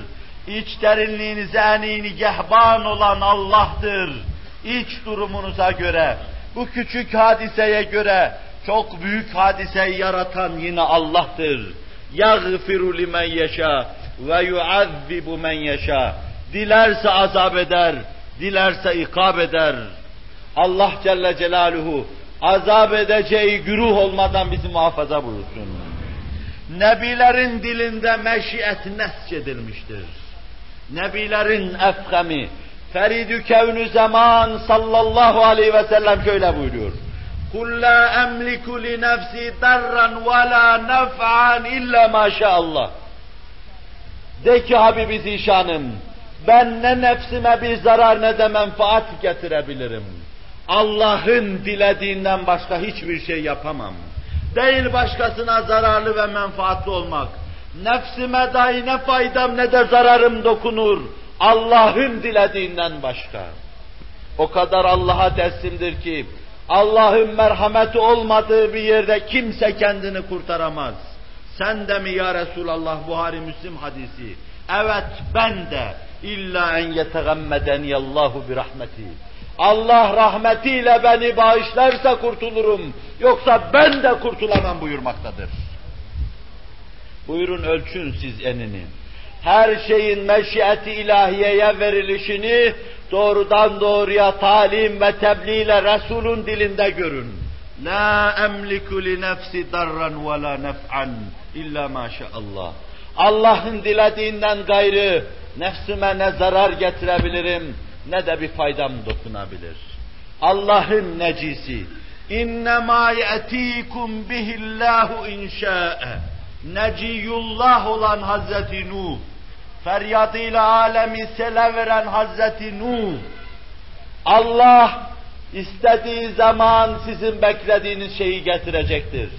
İç derinliğinize en iyi nigehban olan Allah'tır. İç durumunuza göre, bu küçük hadiseye göre çok büyük hadiseyi yaratan yine Allah'tır. يَغْفِرُ لِمَنْ يَشَاءُ وَيُعَذِّبُ مَنْ يَشَاءُ Dilerse azap eder, dilerse ikab eder. Allah Celle Celaluhu azap edeceği güruh olmadan bizi muhafaza buyursun. Nebilerin dilinde meşiyet nesçedilmiştir. Nebilerin efkemi, Feridü kevnü zaman sallallahu aleyhi ve sellem şöyle buyuruyor. قُلْ لَا أَمْلِكُ لِنَفْسِي دَرًّا وَلَا نَفْعًا إِلَّا مَا شَاءَ اللّٰهِ De ki Habibi Zişanım, ben ne nefsime bir zarar ne de menfaat getirebilirim. Allah'ın dilediğinden başka hiçbir şey yapamam. Değil başkasına zararlı ve menfaatli olmak. Nefsime dahi ne faydam ne de zararım dokunur. Allah'ın dilediğinden başka. O kadar Allah'a teslimdir ki, Allah'ın merhameti olmadığı bir yerde kimse kendini kurtaramaz. Sen de mi ya Resulallah Buhari Müslim hadisi? Evet ben de. İlla en yetegemmedeni Allahu bir rahmeti. Allah rahmetiyle beni bağışlarsa kurtulurum. Yoksa ben de kurtulamam buyurmaktadır. Buyurun ölçün siz enini. Her şeyin meşiyeti ilahiyeye verilişini doğrudan doğruya talim ve tebliğ ile Resul'ün dilinde görün. La emliku li nefsi darran ve la nef'an illa maşallah. Allah'ın dilediğinden gayrı nefsime ne zarar getirebilirim ne de bir faydam dokunabilir. Allah'ın necisi. İnnemâ ye'tîkum bihillâhu inşâ'e. Neciyullah olan Hazreti Nuh, feryadıyla alemi sele veren Hazreti Nuh, Allah istediği zaman sizin beklediğiniz şeyi getirecektir.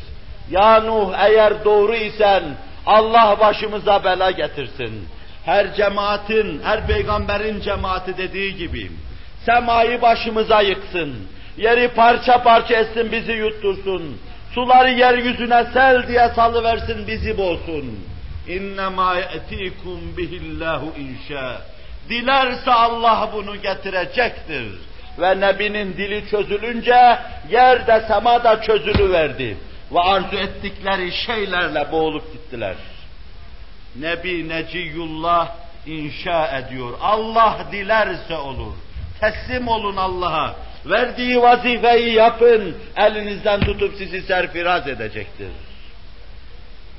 Ya Nuh eğer doğru isen Allah başımıza bela getirsin. Her cemaatin, her peygamberin cemaati dediği gibi semayı başımıza yıksın. Yeri parça parça etsin bizi yuttursun. Suları yeryüzüne sel diye salıversin bizi boğsun. İnnemâ ye'tîkum bihillahu inşa. Dilerse Allah bunu getirecektir. Ve Nebinin dili çözülünce yerde semada çözülüverdi. Ve arzu ettikleri şeylerle boğulup gittiler. Nebi Neciyullah inşa ediyor. Allah dilerse olur. Teslim olun Allah'a. Verdiği vazifeyi yapın. Elinizden tutup sizi serfiraz edecektir.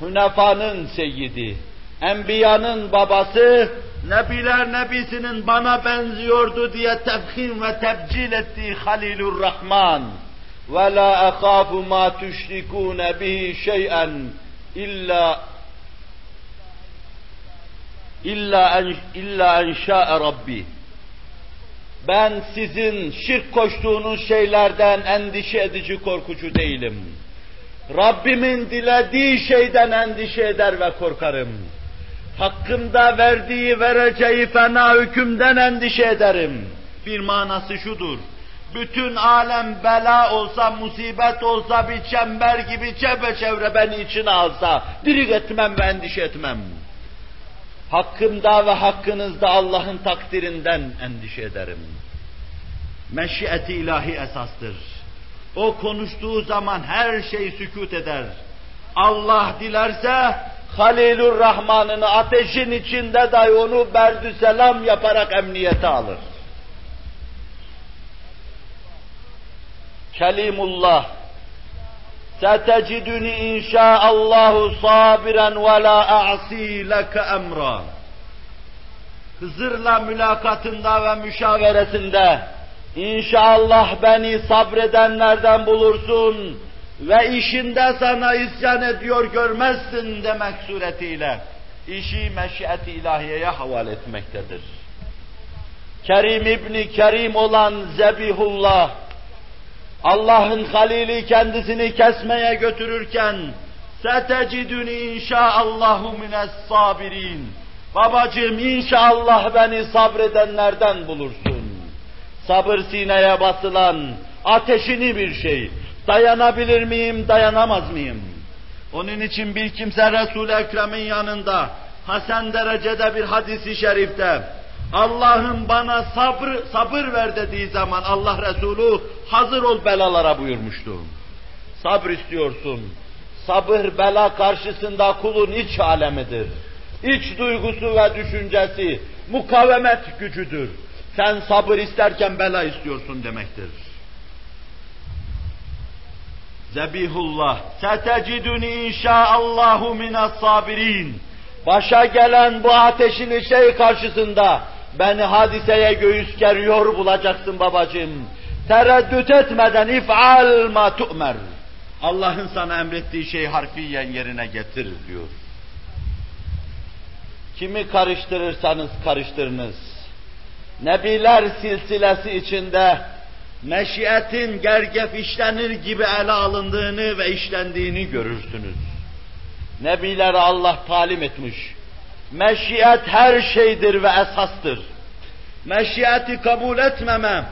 Hünefanın seyyidi, enbiyanın babası, Nebiler Nebisinin bana benziyordu diye tefhim ve tebcil ettiği Halilur Rahman. La akhafu ma tuşrikun bihi şey'en illa illa en, illa en şa'e Rabbi. Ben sizin şirk koştuğunuz şeylerden endişe edici korkucu değilim. Rabbimin dilediği şeyden endişe eder ve korkarım. Hakkımda verdiği vereceği fena hükümden endişe ederim. Bir manası şudur. Bütün alem bela olsa, musibet olsa, bir çember gibi çepeçevre beni içine alsa, dirik etmem ve endişe etmem. Hakkımda ve hakkınızda Allah'ın takdirinden endişe ederim. Meşiyeti ilahi esastır. O konuştuğu zaman her şey sükut eder. Allah dilerse Halilur Rahman'ını ateşin içinde dahi onu berdü selam yaparak emniyete alır. Kelimullah Seteciduni inşaallahu sabiren ve la a'si leke emra. Hızır'la mülakatında ve müşaveresinde İnşallah beni sabredenlerden bulursun ve işinde sana isyan ediyor görmezsin demek suretiyle işi meşiyeti ilahiyeye havale etmektedir. Kerim İbni Kerim olan Zebihullah, Allah'ın halili kendisini kesmeye götürürken seteciduni inşaallahu mines sabirin. Babacığım inşallah beni sabredenlerden bulursun. Sabır sineye basılan ateşini bir şey. Dayanabilir miyim, dayanamaz mıyım? Onun için bir kimse Resul-i Ekrem'in yanında Hasan derecede bir hadisi şerifte Allah'ım bana sabır, sabır ver dediği zaman Allah Resulü hazır ol belalara buyurmuştu. Sabır istiyorsun. Sabır bela karşısında kulun iç alemidir. İç duygusu ve düşüncesi, mukavemet gücüdür. Sen sabır isterken bela istiyorsun demektir. Zebihullah, seteciduni inşaallahu minas sabirin. Başa gelen bu ateşin şey karşısında beni hadiseye göğüs geriyor bulacaksın babacığım. Tereddüt etmeden if'al ma tu'mer. Allah'ın sana emrettiği şeyi harfiyen yerine getir diyor. Kimi karıştırırsanız karıştırınız. Nebiler silsilesi içinde meşiyetin gergef işlenir gibi ele alındığını ve işlendiğini görürsünüz. Nebilere Allah talim etmiş. Meşiyet her şeydir ve esastır. Meşiyeti kabul etmeme,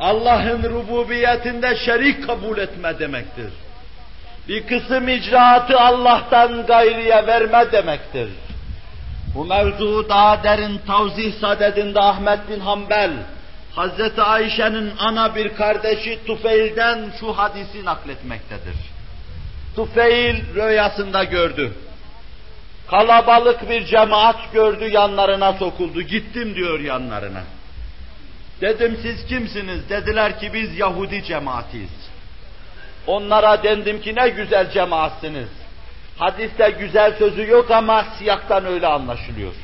Allah'ın rububiyetinde şerik kabul etme demektir. Bir kısım icraatı Allah'tan gayriye verme demektir. Bu mevzuu daha derin tavzih sadedinde Ahmet bin Hanbel, Hazreti Ayşe'nin ana bir kardeşi Tufeil'den şu hadisi nakletmektedir. Tufeil rüyasında gördü. Kalabalık bir cemaat gördü, yanlarına sokuldu. Gittim diyor yanlarına. Dedim siz kimsiniz? Dediler ki biz Yahudi cemaatiyiz. Onlara dendim ki ne güzel cemaatsiniz. Hadiste güzel sözü yok ama siyaktan öyle anlaşılıyor.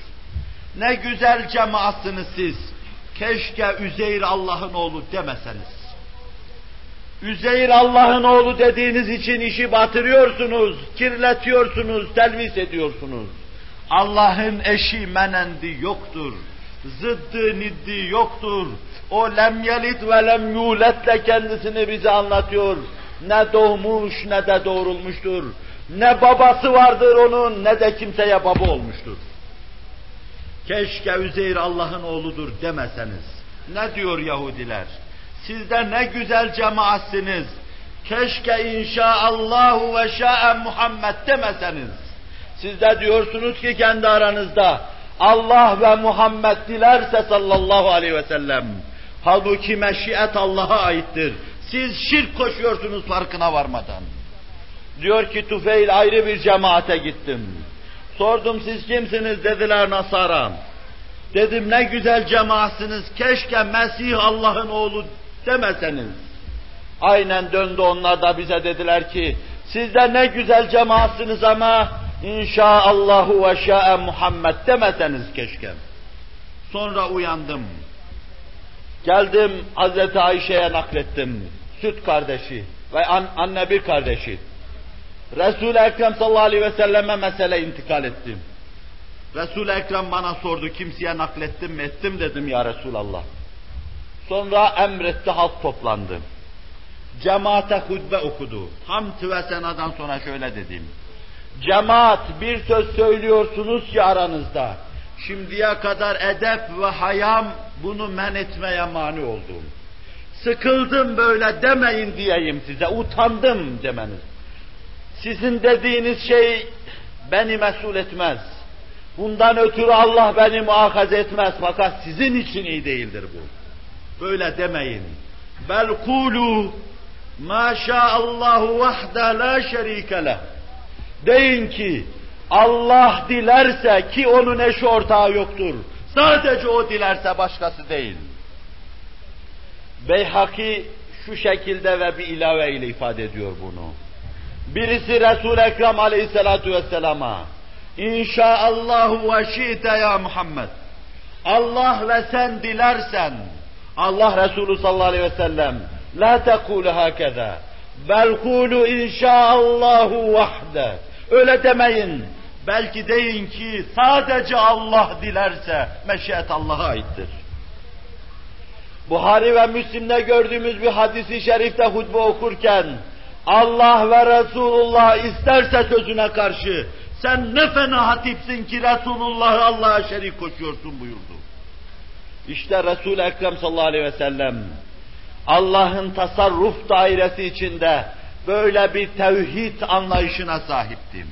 Ne güzel cemaatsınız siz. Keşke Üzeyr Allah'ın oğlu demeseniz. Üzeyr Allah'ın oğlu dediğiniz için işi batırıyorsunuz, kirletiyorsunuz, telvis ediyorsunuz. Allah'ın eşi menendi yoktur. Zıddı niddi yoktur. O lem yelit ve lem yuletle kendisini bize anlatıyor. Ne doğmuş ne de doğrulmuştur. Ne babası vardır onun ne de kimseye baba olmuştur. Keşke Üzeyr Allah'ın oğludur demeseniz. Ne diyor Yahudiler? Siz de ne güzel cemaatsiniz. Keşke inşaallahu ve şa'en Muhammed demeseniz. Siz de diyorsunuz ki kendi aranızda Allah ve Muhammed dilerse sallallahu aleyhi ve sellem. Halbuki meşiyet Allah'a aittir. Siz şirk koşuyorsunuz farkına varmadan. Diyor ki Tufeil ayrı bir cemaate gittim. Sordum siz kimsiniz dediler Nasara. Dedim ne güzel cemaatsiniz keşke Mesih Allah'ın oğlu demeseniz. Aynen döndü onlar da bize dediler ki siz de ne güzel cemaatsiniz ama inşaallahu ve şa'e Muhammed demeseniz keşke. Sonra uyandım. Geldim Hazreti Ayşe'ye naklettim. Süt kardeşi ve an, anne bir kardeşi. Resul-i Ekrem sallallahu aleyhi ve selleme mesele intikal ettim. Resul-i Ekrem bana sordu kimseye naklettim mi ettim dedim ya Resulallah. Sonra emretti halk toplandı. Cemaate hutbe okudu. Hamd ve senadan sonra şöyle dedim. Cemaat bir söz söylüyorsunuz ki aranızda. Şimdiye kadar edep ve hayam bunu men etmeye mani oldum. Sıkıldım böyle demeyin diyeyim size, utandım demeniz. Sizin dediğiniz şey beni mesul etmez. Bundan ötürü Allah beni muhakaze etmez fakat sizin için iyi değildir bu. Böyle demeyin. Bel kulu ma Allahu vahde la şerike leh. Deyin ki Allah dilerse ki onun eşi ortağı yoktur. Sadece o dilerse başkası değil. Beyhaki şu şekilde ve bir ilave ile ifade ediyor bunu. Birisi Resul-i Ekrem aleyhissalatu vesselama İnşaallahu ve şi'te ya Muhammed. Allah ve sen dilersen Allah Resulü sallallahu aleyhi ve sellem la tekulu hakeza. Bel kulu inşaallahu vahde. Öyle demeyin. Belki deyin ki sadece Allah dilerse meşiyet Allah'a aittir. Buhari ve Müslim'de gördüğümüz bir hadisi şerifte hutbe okurken Allah ve Resulullah isterse sözüne karşı sen ne fena hatipsin ki Resulullah'ı Allah'a şerik koşuyorsun buyurdu. İşte Resul-i Ekrem sallallahu aleyhi ve sellem Allah'ın tasarruf dairesi içinde böyle bir tevhid anlayışına sahiptim.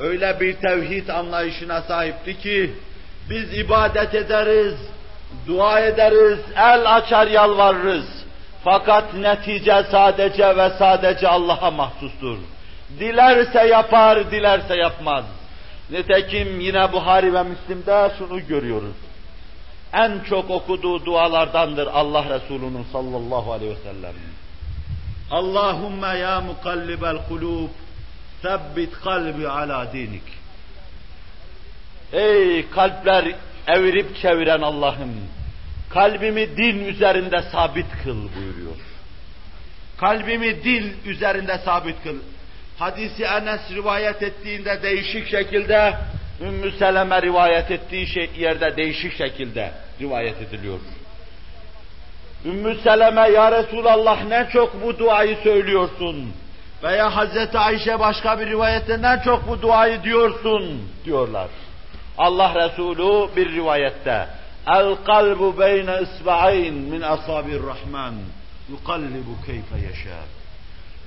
Öyle bir tevhid anlayışına sahipti ki biz ibadet ederiz, dua ederiz, el açar yalvarırız. Fakat netice sadece ve sadece Allah'a mahsustur. Dilerse yapar, dilerse yapmaz. Nitekim yine Buhari ve Müslim'de şunu görüyoruz. En çok okuduğu dualardandır Allah Resulü'nün sallallahu aleyhi ve sellem. Allahümme ya mukallibel kulub, sebbit kalbi ala dinik. Ey kalpler evirip çeviren Allah'ım, kalbimi din üzerinde sabit kıl buyuruyor. Kalbimi dil üzerinde sabit kıl. Hadisi Enes rivayet ettiğinde değişik şekilde, Ümmü Seleme rivayet ettiği şey, yerde değişik şekilde rivayet ediliyor. Ümmü Seleme, Ya Resulallah ne çok bu duayı söylüyorsun. Veya Hazreti Ayşe başka bir rivayette ne çok bu duayı diyorsun diyorlar. Allah Resulü bir rivayette El kalbu beyne isba'ayn min asabir rahman yukallibu keyfe yaşa.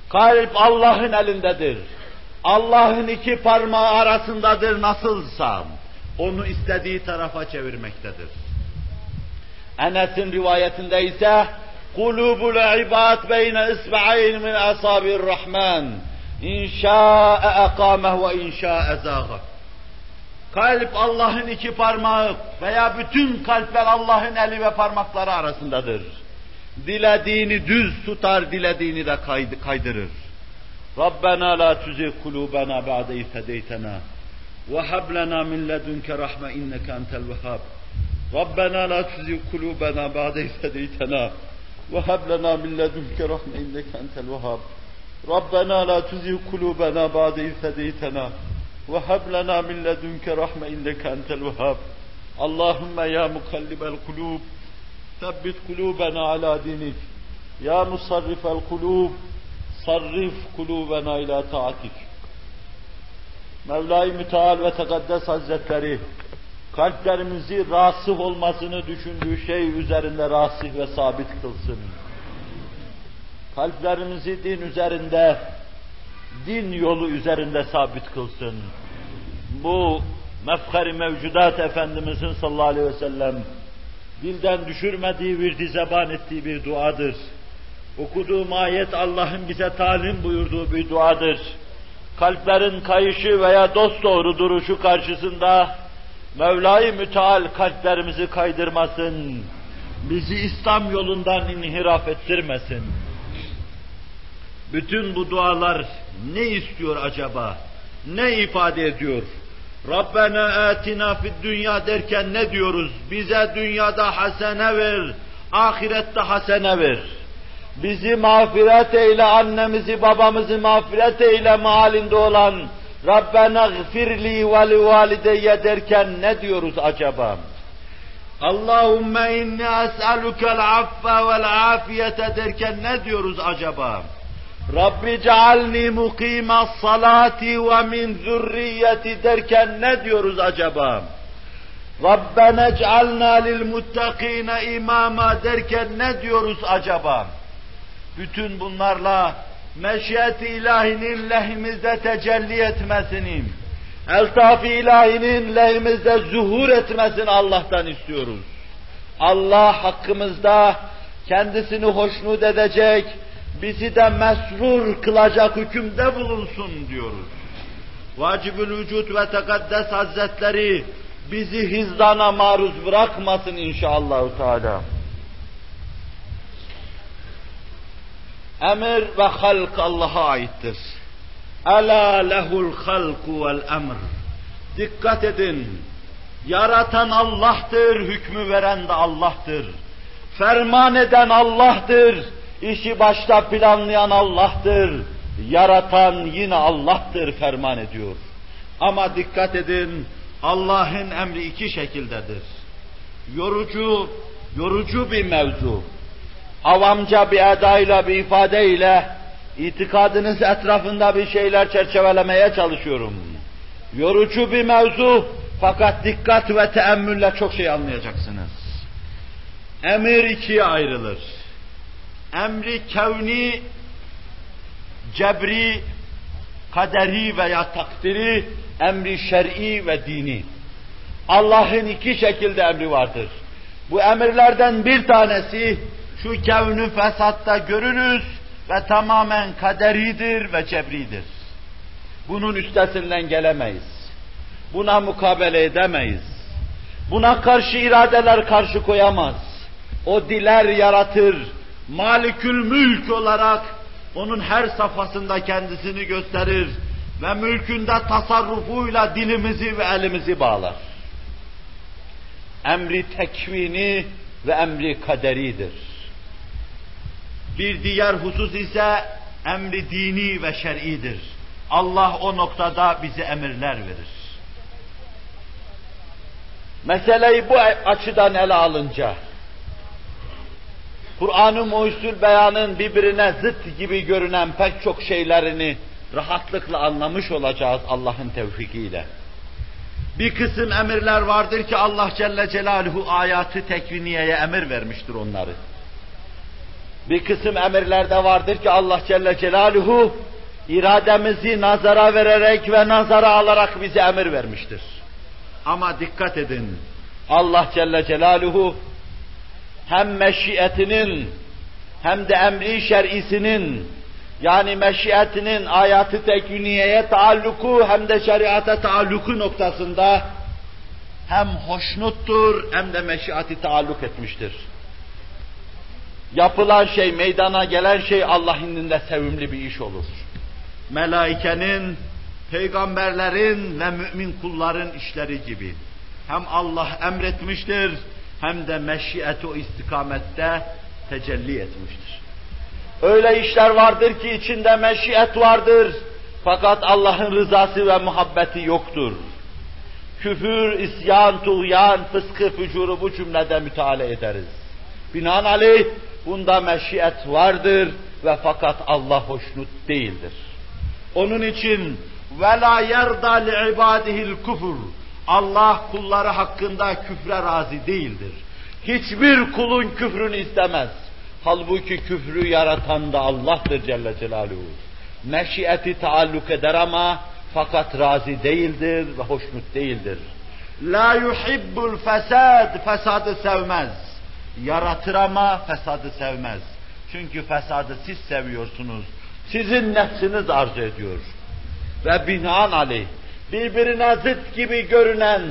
Kalp Allah'ın elindedir. Allah'ın iki parmağı arasındadır nasılsa onu istediği tarafa çevirmektedir. Enes'in rivayetinde ise kulubul ibad beyne isba'ayn min asabir rahman in şa'e ekameh ve in şa'e zâgah. Kalp Allah'ın iki parmağı veya bütün kalpler Allah'ın eli ve parmakları arasındadır. Dilediğini düz tutar, dilediğini de kaydırır. Rabbena la tuzigh kulubana ba'de iz hedeytena ve hab lana min ledunke rahme inneke entel vehhab. Rabbena la tuzigh kulubana ba'de iz hedeytena ve hab lana min ledunke rahme inneke entel vehhab. Rabbena la tuzigh kulubana ba'de iz hedeytena وهب لنا من لدنك رحمة إنك أنت الوهاب اللهم يا مقلب القلوب ثبت قلوبنا على دينك يا مصرف القلوب sarrif kulubena ila taatik. Mevla-i Müteal ve Tekaddes Hazretleri kalplerimizi rasih olmasını düşündüğü şey üzerinde rasih ve sabit kılsın. Kalplerimizi din üzerinde, din yolu üzerinde sabit kılsın. Bu mefkari mevcudat Efendimizin sallallahu aleyhi ve sellem dilden düşürmediği, virdi zeban ettiği bir duadır. Okuduğum ayet Allah'ın bize talim buyurduğu bir duadır. Kalplerin kayışı veya dost doğru duruşu karşısında Mevla-i Müteal kalplerimizi kaydırmasın. Bizi İslam yolundan inhiraf ettirmesin. Bütün bu dualar ne istiyor acaba? Ne ifade ediyor? Rabbena atina fid dünya derken ne diyoruz? Bize dünyada hasene ver, ahirette hasene ver. Bizi mağfiret eyle, annemizi babamızı mağfiret eyle mahallinde olan Rabbena gfirli ve li valideyye derken ne diyoruz acaba? Allahümme inni es'alukel affe vel afiyete derken ne diyoruz acaba? Rabbi cealni mukime salati ve min zürriyeti derken ne diyoruz acaba? Rabbena cealna lil muttakine imama derken ne diyoruz acaba? Bütün bunlarla meşiyet-i ilahinin lehimizde tecelli etmesini, eltaf-ı ilahinin lehimizde zuhur etmesini Allah'tan istiyoruz. Allah hakkımızda kendisini hoşnut edecek, bizi de mesrur kılacak hükümde bulunsun diyoruz. Vacibül vücut ve tekaddes hazretleri bizi hizdana maruz bırakmasın inşallah Teala. Emir ve halk Allah'a aittir. Ela lehul halku vel emr. Dikkat edin. Yaratan Allah'tır, hükmü veren de Allah'tır. Ferman eden Allah'tır, İşi başta planlayan Allah'tır, yaratan yine Allah'tır ferman ediyor. Ama dikkat edin, Allah'ın emri iki şekildedir. Yorucu, yorucu bir mevzu. Avamca bir edayla, bir ifadeyle itikadınız etrafında bir şeyler çerçevelemeye çalışıyorum. Yorucu bir mevzu fakat dikkat ve teemmülle çok şey anlayacaksınız. Emir ikiye ayrılır. Emri kevni, cebri, kaderi veya takdiri, emri şer'i ve dini. Allah'ın iki şekilde emri vardır. Bu emirlerden bir tanesi şu kevnü fesatta görürüz ve tamamen kaderidir ve cebridir. Bunun üstesinden gelemeyiz. Buna mukabele edemeyiz. Buna karşı iradeler karşı koyamaz. O diler yaratır. Malikül mülk olarak onun her safhasında kendisini gösterir ve mülkünde tasarrufuyla dilimizi ve elimizi bağlar. Emri tekvini ve emri kaderidir. Bir diğer husus ise emri dini ve şer'idir. Allah o noktada bize emirler verir. Meseleyi bu açıdan ele alınca, Kur'an-ı Muhyüzül Beyan'ın birbirine zıt gibi görünen pek çok şeylerini rahatlıkla anlamış olacağız Allah'ın tevfikiyle. Bir kısım emirler vardır ki Allah Celle Celaluhu ayatı tekviniyeye emir vermiştir onları. Bir kısım emirler de vardır ki Allah Celle Celaluhu irademizi nazara vererek ve nazara alarak bize emir vermiştir. Ama dikkat edin, Allah Celle Celaluhu hem meşiyetinin hem de emri şer'isinin yani meşiyetinin ayatı tekviniyeye taalluku hem de şeriata taalluku noktasında hem hoşnuttur hem de meşiyati taalluk etmiştir. Yapılan şey, meydana gelen şey Allah indinde sevimli bir iş olur. Melaikenin, peygamberlerin ve mümin kulların işleri gibi. Hem Allah emretmiştir, hem de meşiyeti o istikamette tecelli etmiştir. Öyle işler vardır ki içinde meşiyet vardır, fakat Allah'ın rızası ve muhabbeti yoktur. Küfür, isyan, tuğyan, fıskı, fücuru bu cümlede müteala ederiz. Binaenaleyh bunda meşiyet vardır ve fakat Allah hoşnut değildir. Onun için وَلَا يَرْضَى لِعِبَادِهِ الْكُفُرُ Allah kulları hakkında küfre razı değildir. Hiçbir kulun küfrünü istemez. Halbuki küfrü yaratan da Allah'tır Celle Celaluhu. Meşiyeti taalluk eder ama fakat razı değildir ve hoşnut değildir. La yuhibbul fesad, fesadı sevmez. Yaratır ama fesadı sevmez. Çünkü fesadı siz seviyorsunuz. Sizin nefsiniz arzu ediyor. Ve binaenaleyh birbirine zıt gibi görünen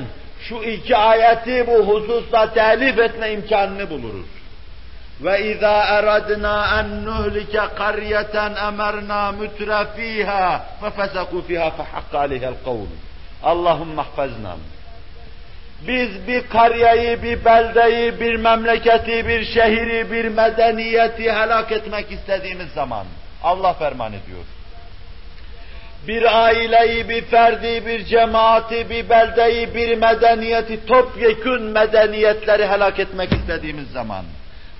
şu iki ayeti bu hususta telif etme imkanını buluruz. Ve izâ eradna en nuhlike qaryeten emerna mütre fîhâ fe fesekû fîhâ fe hakka aleyhel kavl. Allahümme ahfazna. Biz bir karyeyi, bir beldeyi, bir memleketi, bir şehri, bir medeniyeti helak etmek istediğimiz zaman Allah ferman ediyor bir aileyi, bir ferdi, bir cemaati, bir beldeyi, bir medeniyeti, topyekün medeniyetleri helak etmek istediğimiz zaman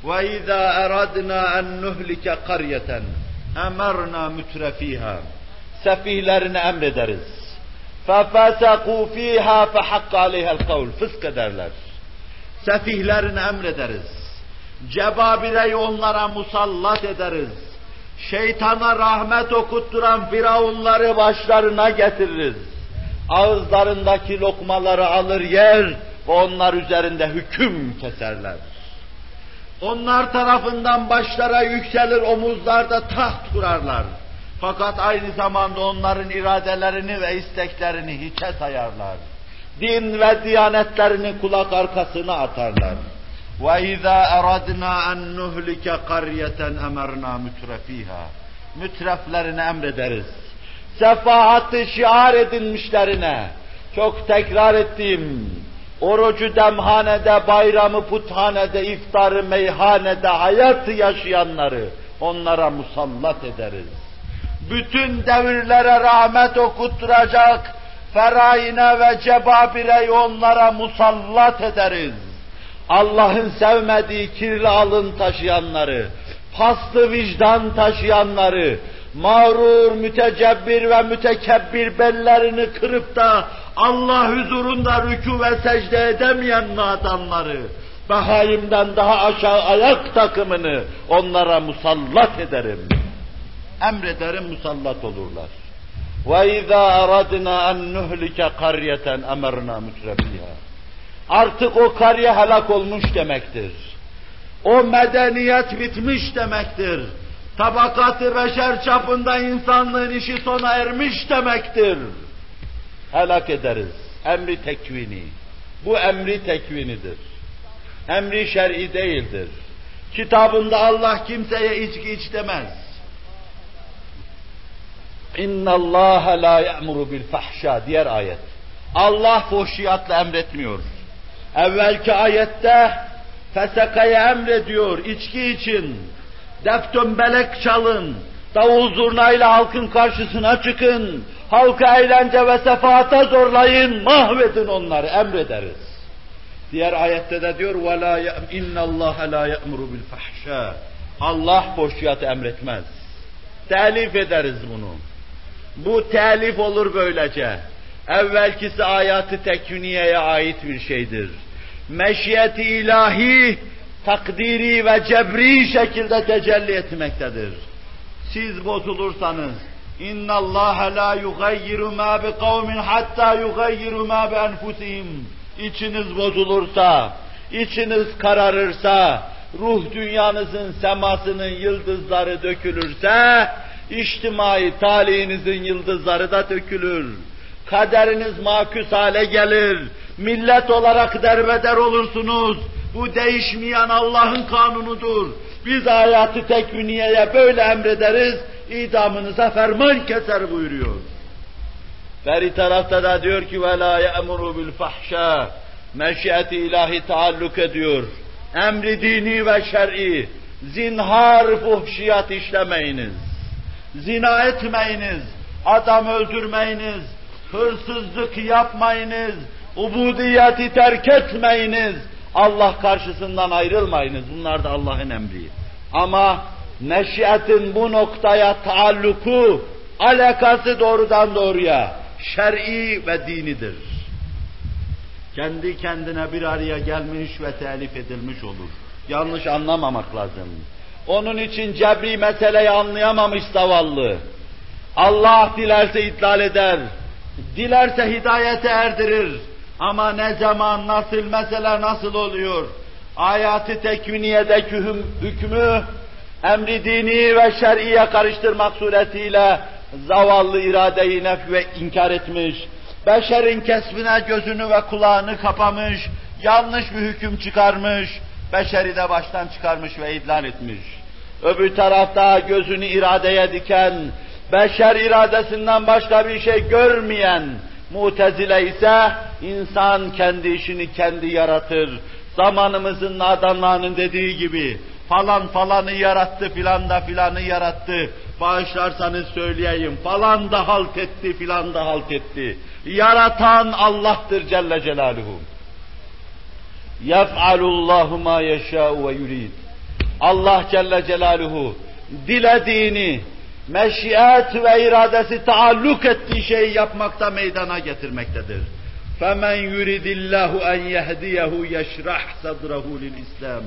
وَاِذَا اَرَدْنَا اَنْ نُهْلِكَ قَرْيَةً اَمَرْنَا مُتْرَف۪يهَا Sefihlerini emrederiz. فَفَسَقُوا ف۪يهَا فَحَقَّ عَلَيْهَا الْقَوْلِ Fısk ederler. Sefihlerini emrederiz. Cebabireyi onlara musallat ederiz şeytana rahmet okutturan firavunları başlarına getiririz. Ağızlarındaki lokmaları alır yer ve onlar üzerinde hüküm keserler. Onlar tarafından başlara yükselir, omuzlarda taht kurarlar. Fakat aynı zamanda onların iradelerini ve isteklerini hiçe sayarlar. Din ve diyanetlerini kulak arkasına atarlar. وَاِذَا اَرَدْنَا اَنْ نُهْلِكَ قَرْيَةً اَمَرْنَا مُتْرَف۪يهَا Mütreflerine emrederiz. Sefahatı şiar edinmişlerine, çok tekrar ettiğim, orucu demhanede, bayramı puthanede, iftarı meyhanede, hayatı yaşayanları, onlara musallat ederiz. Bütün devirlere rahmet okutturacak Ferayine ve Cebabire'yi onlara musallat ederiz. Allah'ın sevmediği kirli alın taşıyanları, paslı vicdan taşıyanları, mağrur, mütecebbir ve mütekebbir bellerini kırıp da Allah huzurunda rükû ve secde edemeyen nadanları, Bahayim'den daha aşağı ayak takımını onlara musallat ederim Emrederim musallat olurlar. وَاِذَا أَرَدْنَا اَنْ نُهْلِكَ قَرْيَةً اَمَرْنَا مُتْرَبِيهَا Artık o kariye helak olmuş demektir. O medeniyet bitmiş demektir. Tabakatı beşer çapında insanlığın işi sona ermiş demektir. Helak ederiz. Emri tekvini. Bu emri tekvinidir. Emri şer'i değildir. Kitabında Allah kimseye içki iç demez. İnna Allah la ya'muru bil fahşa diğer ayet. Allah fuhşiyatla emretmiyor. Evvelki ayette fesekaya emrediyor içki için. Deftön belek çalın. Davul zurnayla halkın karşısına çıkın. Halkı eğlence ve sefaata zorlayın. Mahvedin onları emrederiz. Diğer ayette de diyor وَلَا اِنَّ اللّٰهَ لَا يَأْمُرُ بِالْفَحْشَى Allah boşyatı emretmez. Telif ederiz bunu. Bu telif olur böylece. Evvelkisi ayatı teküniyeye ait bir şeydir. Meşiyeti ilahi, takdiri ve cebri şekilde tecelli etmektedir. Siz bozulursanız, اِنَّ اللّٰهَ لَا يُغَيِّرُ مَا بِقَوْمٍ حَتَّى يُغَيِّرُ مَا بِأَنْفُسِهِمْ İçiniz bozulursa, içiniz kararırsa, ruh dünyanızın semasının yıldızları dökülürse, içtimai talihinizin yıldızları da dökülür. Kaderiniz makus hale gelir. Millet olarak derbeder olursunuz. Bu değişmeyen Allah'ın kanunudur. Biz hayatı tekviniyeye böyle emrederiz, idamınıza ferman keser buyuruyor. Beri tarafta da diyor ki وَلَا يَأْمُرُ بِالْفَحْشَى Meşiyeti ilahi taalluk ediyor. Emri dini ve şer'i. Zinhar fuhşiyat işlemeyiniz. Zina etmeyiniz. Adam öldürmeyiniz. Hırsızlık yapmayınız. Ubudiyeti terk etmeyiniz. Allah karşısından ayrılmayınız. Bunlar da Allah'ın emri. Ama neşiyetin bu noktaya taalluku, alakası doğrudan doğruya şer'i ve dinidir. Kendi kendine bir araya gelmiş ve telif edilmiş olur. Yanlış anlamamak lazım. Onun için cebri meseleyi anlayamamış zavallı. Allah dilerse idlal eder, dilerse hidayete erdirir. Ama ne zaman, nasıl, mesele nasıl oluyor? Ayatı tekviniyedeki hükmü, emri dini ve şer'iye karıştırmak suretiyle zavallı iradeyi nef ve inkar etmiş, beşerin kesbine gözünü ve kulağını kapamış, yanlış bir hüküm çıkarmış, beşeri de baştan çıkarmış ve idlan etmiş. Öbür tarafta gözünü iradeye diken, beşer iradesinden başka bir şey görmeyen, Mutezile ise insan kendi işini kendi yaratır. Zamanımızın adamlarının dediği gibi falan falanı yarattı filan da filanı yarattı. Bağışlarsanız söyleyeyim falan da halt etti filan da halt etti. Yaratan Allah'tır Celle Celaluhu. Yef'alullahu ma yeşâ'u ve yurid. Allah Celle Celaluhu dilediğini, meşiyet ve iradesi taalluk ettiği şeyi yapmakta meydana getirmektedir. فَمَنْ يُرِدِ اللّٰهُ اَنْ يَهْدِيَهُ يَشْرَحْ صَدْرَهُ لِلْإِسْلَامِ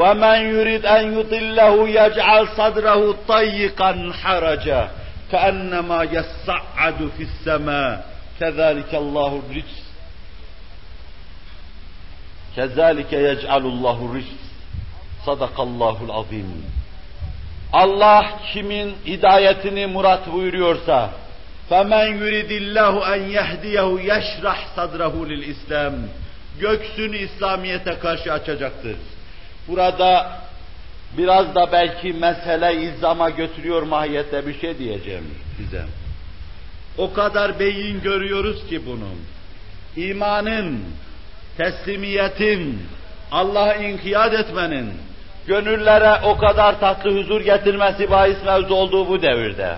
وَمَنْ يُرِدْ اَنْ يُطِلَّهُ يَجْعَلْ صَدْرَهُ طَيِّقًا حَرَجًا كَأَنَّمَا يَصَّعَّدُ فِي السَّمَاءِ كَذَٰلِكَ اللّٰهُ الرِّجْسِ كَذَٰلِكَ يَجْعَلُ اللّٰهُ الرِّجْسِ صَدَقَ اللّٰهُ الْعَظِيمُ Allah kimin hidayetini murat buyuruyorsa فَمَنْ يُرِدِ اللّٰهُ اَنْ يَهْدِيَهُ يَشْرَحْ صَدْرَهُ لِلْإِسْلَامِ Göksünü İslamiyet'e karşı açacaktır. Burada biraz da belki mesele izama götürüyor mahiyette bir şey diyeceğim size. O kadar beyin görüyoruz ki bunun. İmanın, teslimiyetin, Allah'a inkiyat etmenin, gönüllere o kadar tatlı huzur getirmesi bahis mevzu olduğu bu devirde,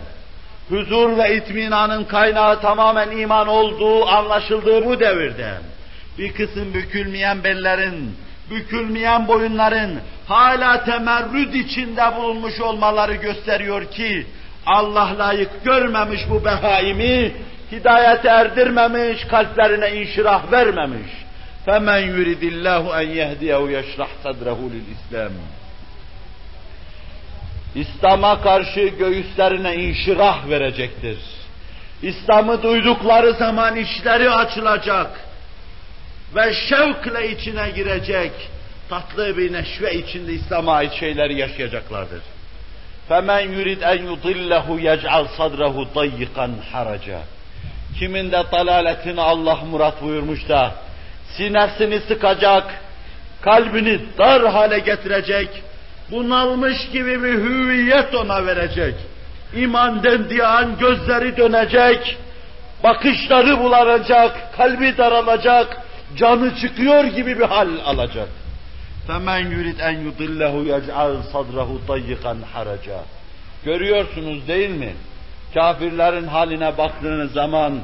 huzur ve itminanın kaynağı tamamen iman olduğu anlaşıldığı bu devirde, bir kısım bükülmeyen bellerin, bükülmeyen boyunların hala temerrüd içinde bulunmuş olmaları gösteriyor ki, Allah layık görmemiş bu behaimi, hidayete erdirmemiş, kalplerine inşirah vermemiş. فَمَنْ يُرِدِ اللّٰهُ اَنْ يَهْدِيَهُ يَشْرَحْ صَدْرَهُ لِلْاِسْلَامِ İslam'a karşı göğüslerine inşirah verecektir. İslam'ı duydukları zaman işleri açılacak ve şevkle içine girecek, tatlı bir neşve içinde İslam'a ait şeyleri yaşayacaklardır. فَمَنْ يُرِدْ اَنْ يُضِلَّهُ يَجْعَلْ صَدْرَهُ ضَيِّقًا حَرَجًا Kimin de dalaletini Allah murat buyurmuş da, sinesini sıkacak, kalbini dar hale getirecek, bunalmış gibi bir hüviyet ona verecek. İman dendiği an gözleri dönecek, bakışları bulanacak, kalbi daralacak, canı çıkıyor gibi bir hal alacak. فَمَنْ يُرِدْ اَنْ يُضِلَّهُ يَجْعَلْ صَدْرَهُ ضَيِّقًا حَرَجًا Görüyorsunuz değil mi? Kafirlerin haline baktığınız zaman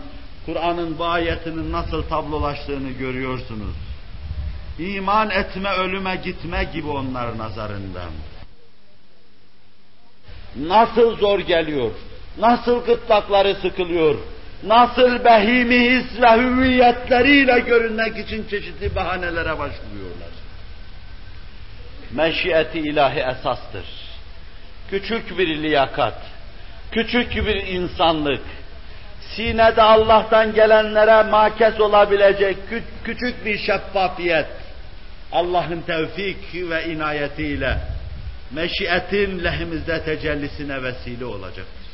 Kur'an'ın bu ayetinin nasıl tablolaştığını görüyorsunuz. İman etme, ölüme gitme gibi onların nazarında. Nasıl zor geliyor, nasıl gırtlakları sıkılıyor, nasıl behimi ve hüviyetleriyle görünmek için çeşitli bahanelere başvuruyorlar. Meşiyeti ilahi esastır. Küçük bir liyakat, küçük bir insanlık, sinede Allah'tan gelenlere makes olabilecek küçük bir şeffafiyet, Allah'ın tevfik ve inayetiyle meşiyetin lehimizde tecellisine vesile olacaktır.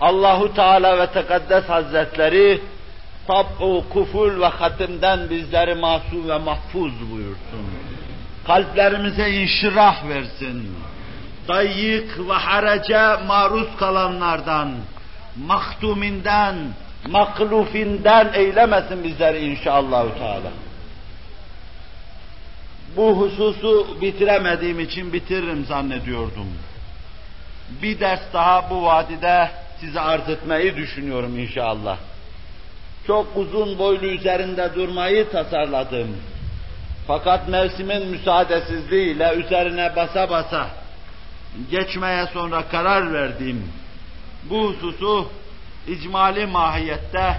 Allahu Teala ve Tekaddes Hazretleri tab'u kuful ve hatimden bizleri masum ve mahfuz buyursun. Kalplerimize inşirah versin. Dayyık ve harece maruz kalanlardan, mahtuminden, maklufinden eylemesin bizleri inşallah Teala. Bu hususu bitiremediğim için bitiririm zannediyordum. Bir ders daha bu vadide size arz etmeyi düşünüyorum inşallah. Çok uzun boylu üzerinde durmayı tasarladım. Fakat mevsimin müsaadesizliğiyle üzerine basa basa geçmeye sonra karar verdim. Bu hususu icmali mahiyette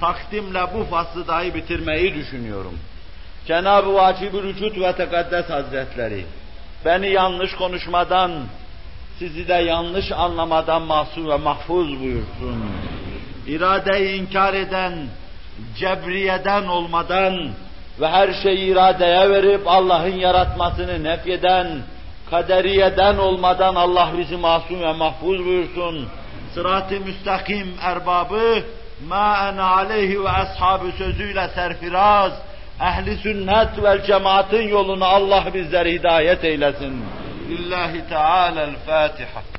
takdimle bu faslı dahi bitirmeyi düşünüyorum. Cenab-ı Vacib-ül Vücut ve Tekaddes Hazretleri beni yanlış konuşmadan, sizi de yanlış anlamadan masum ve mahfuz buyursun. İradeyi inkar eden, cebriyeden olmadan ve her şeyi iradeye verip Allah'ın yaratmasını nefyeden, kaderiyeden olmadan Allah bizi masum ve mahfuz buyursun. Sırat-ı müstakim erbabı, ma en aleyhi ve ashabı sözüyle serfiraz, ehli sünnet vel cemaatin yolunu Allah bizleri hidayet eylesin. Lillahi Teala'l-Fatiha.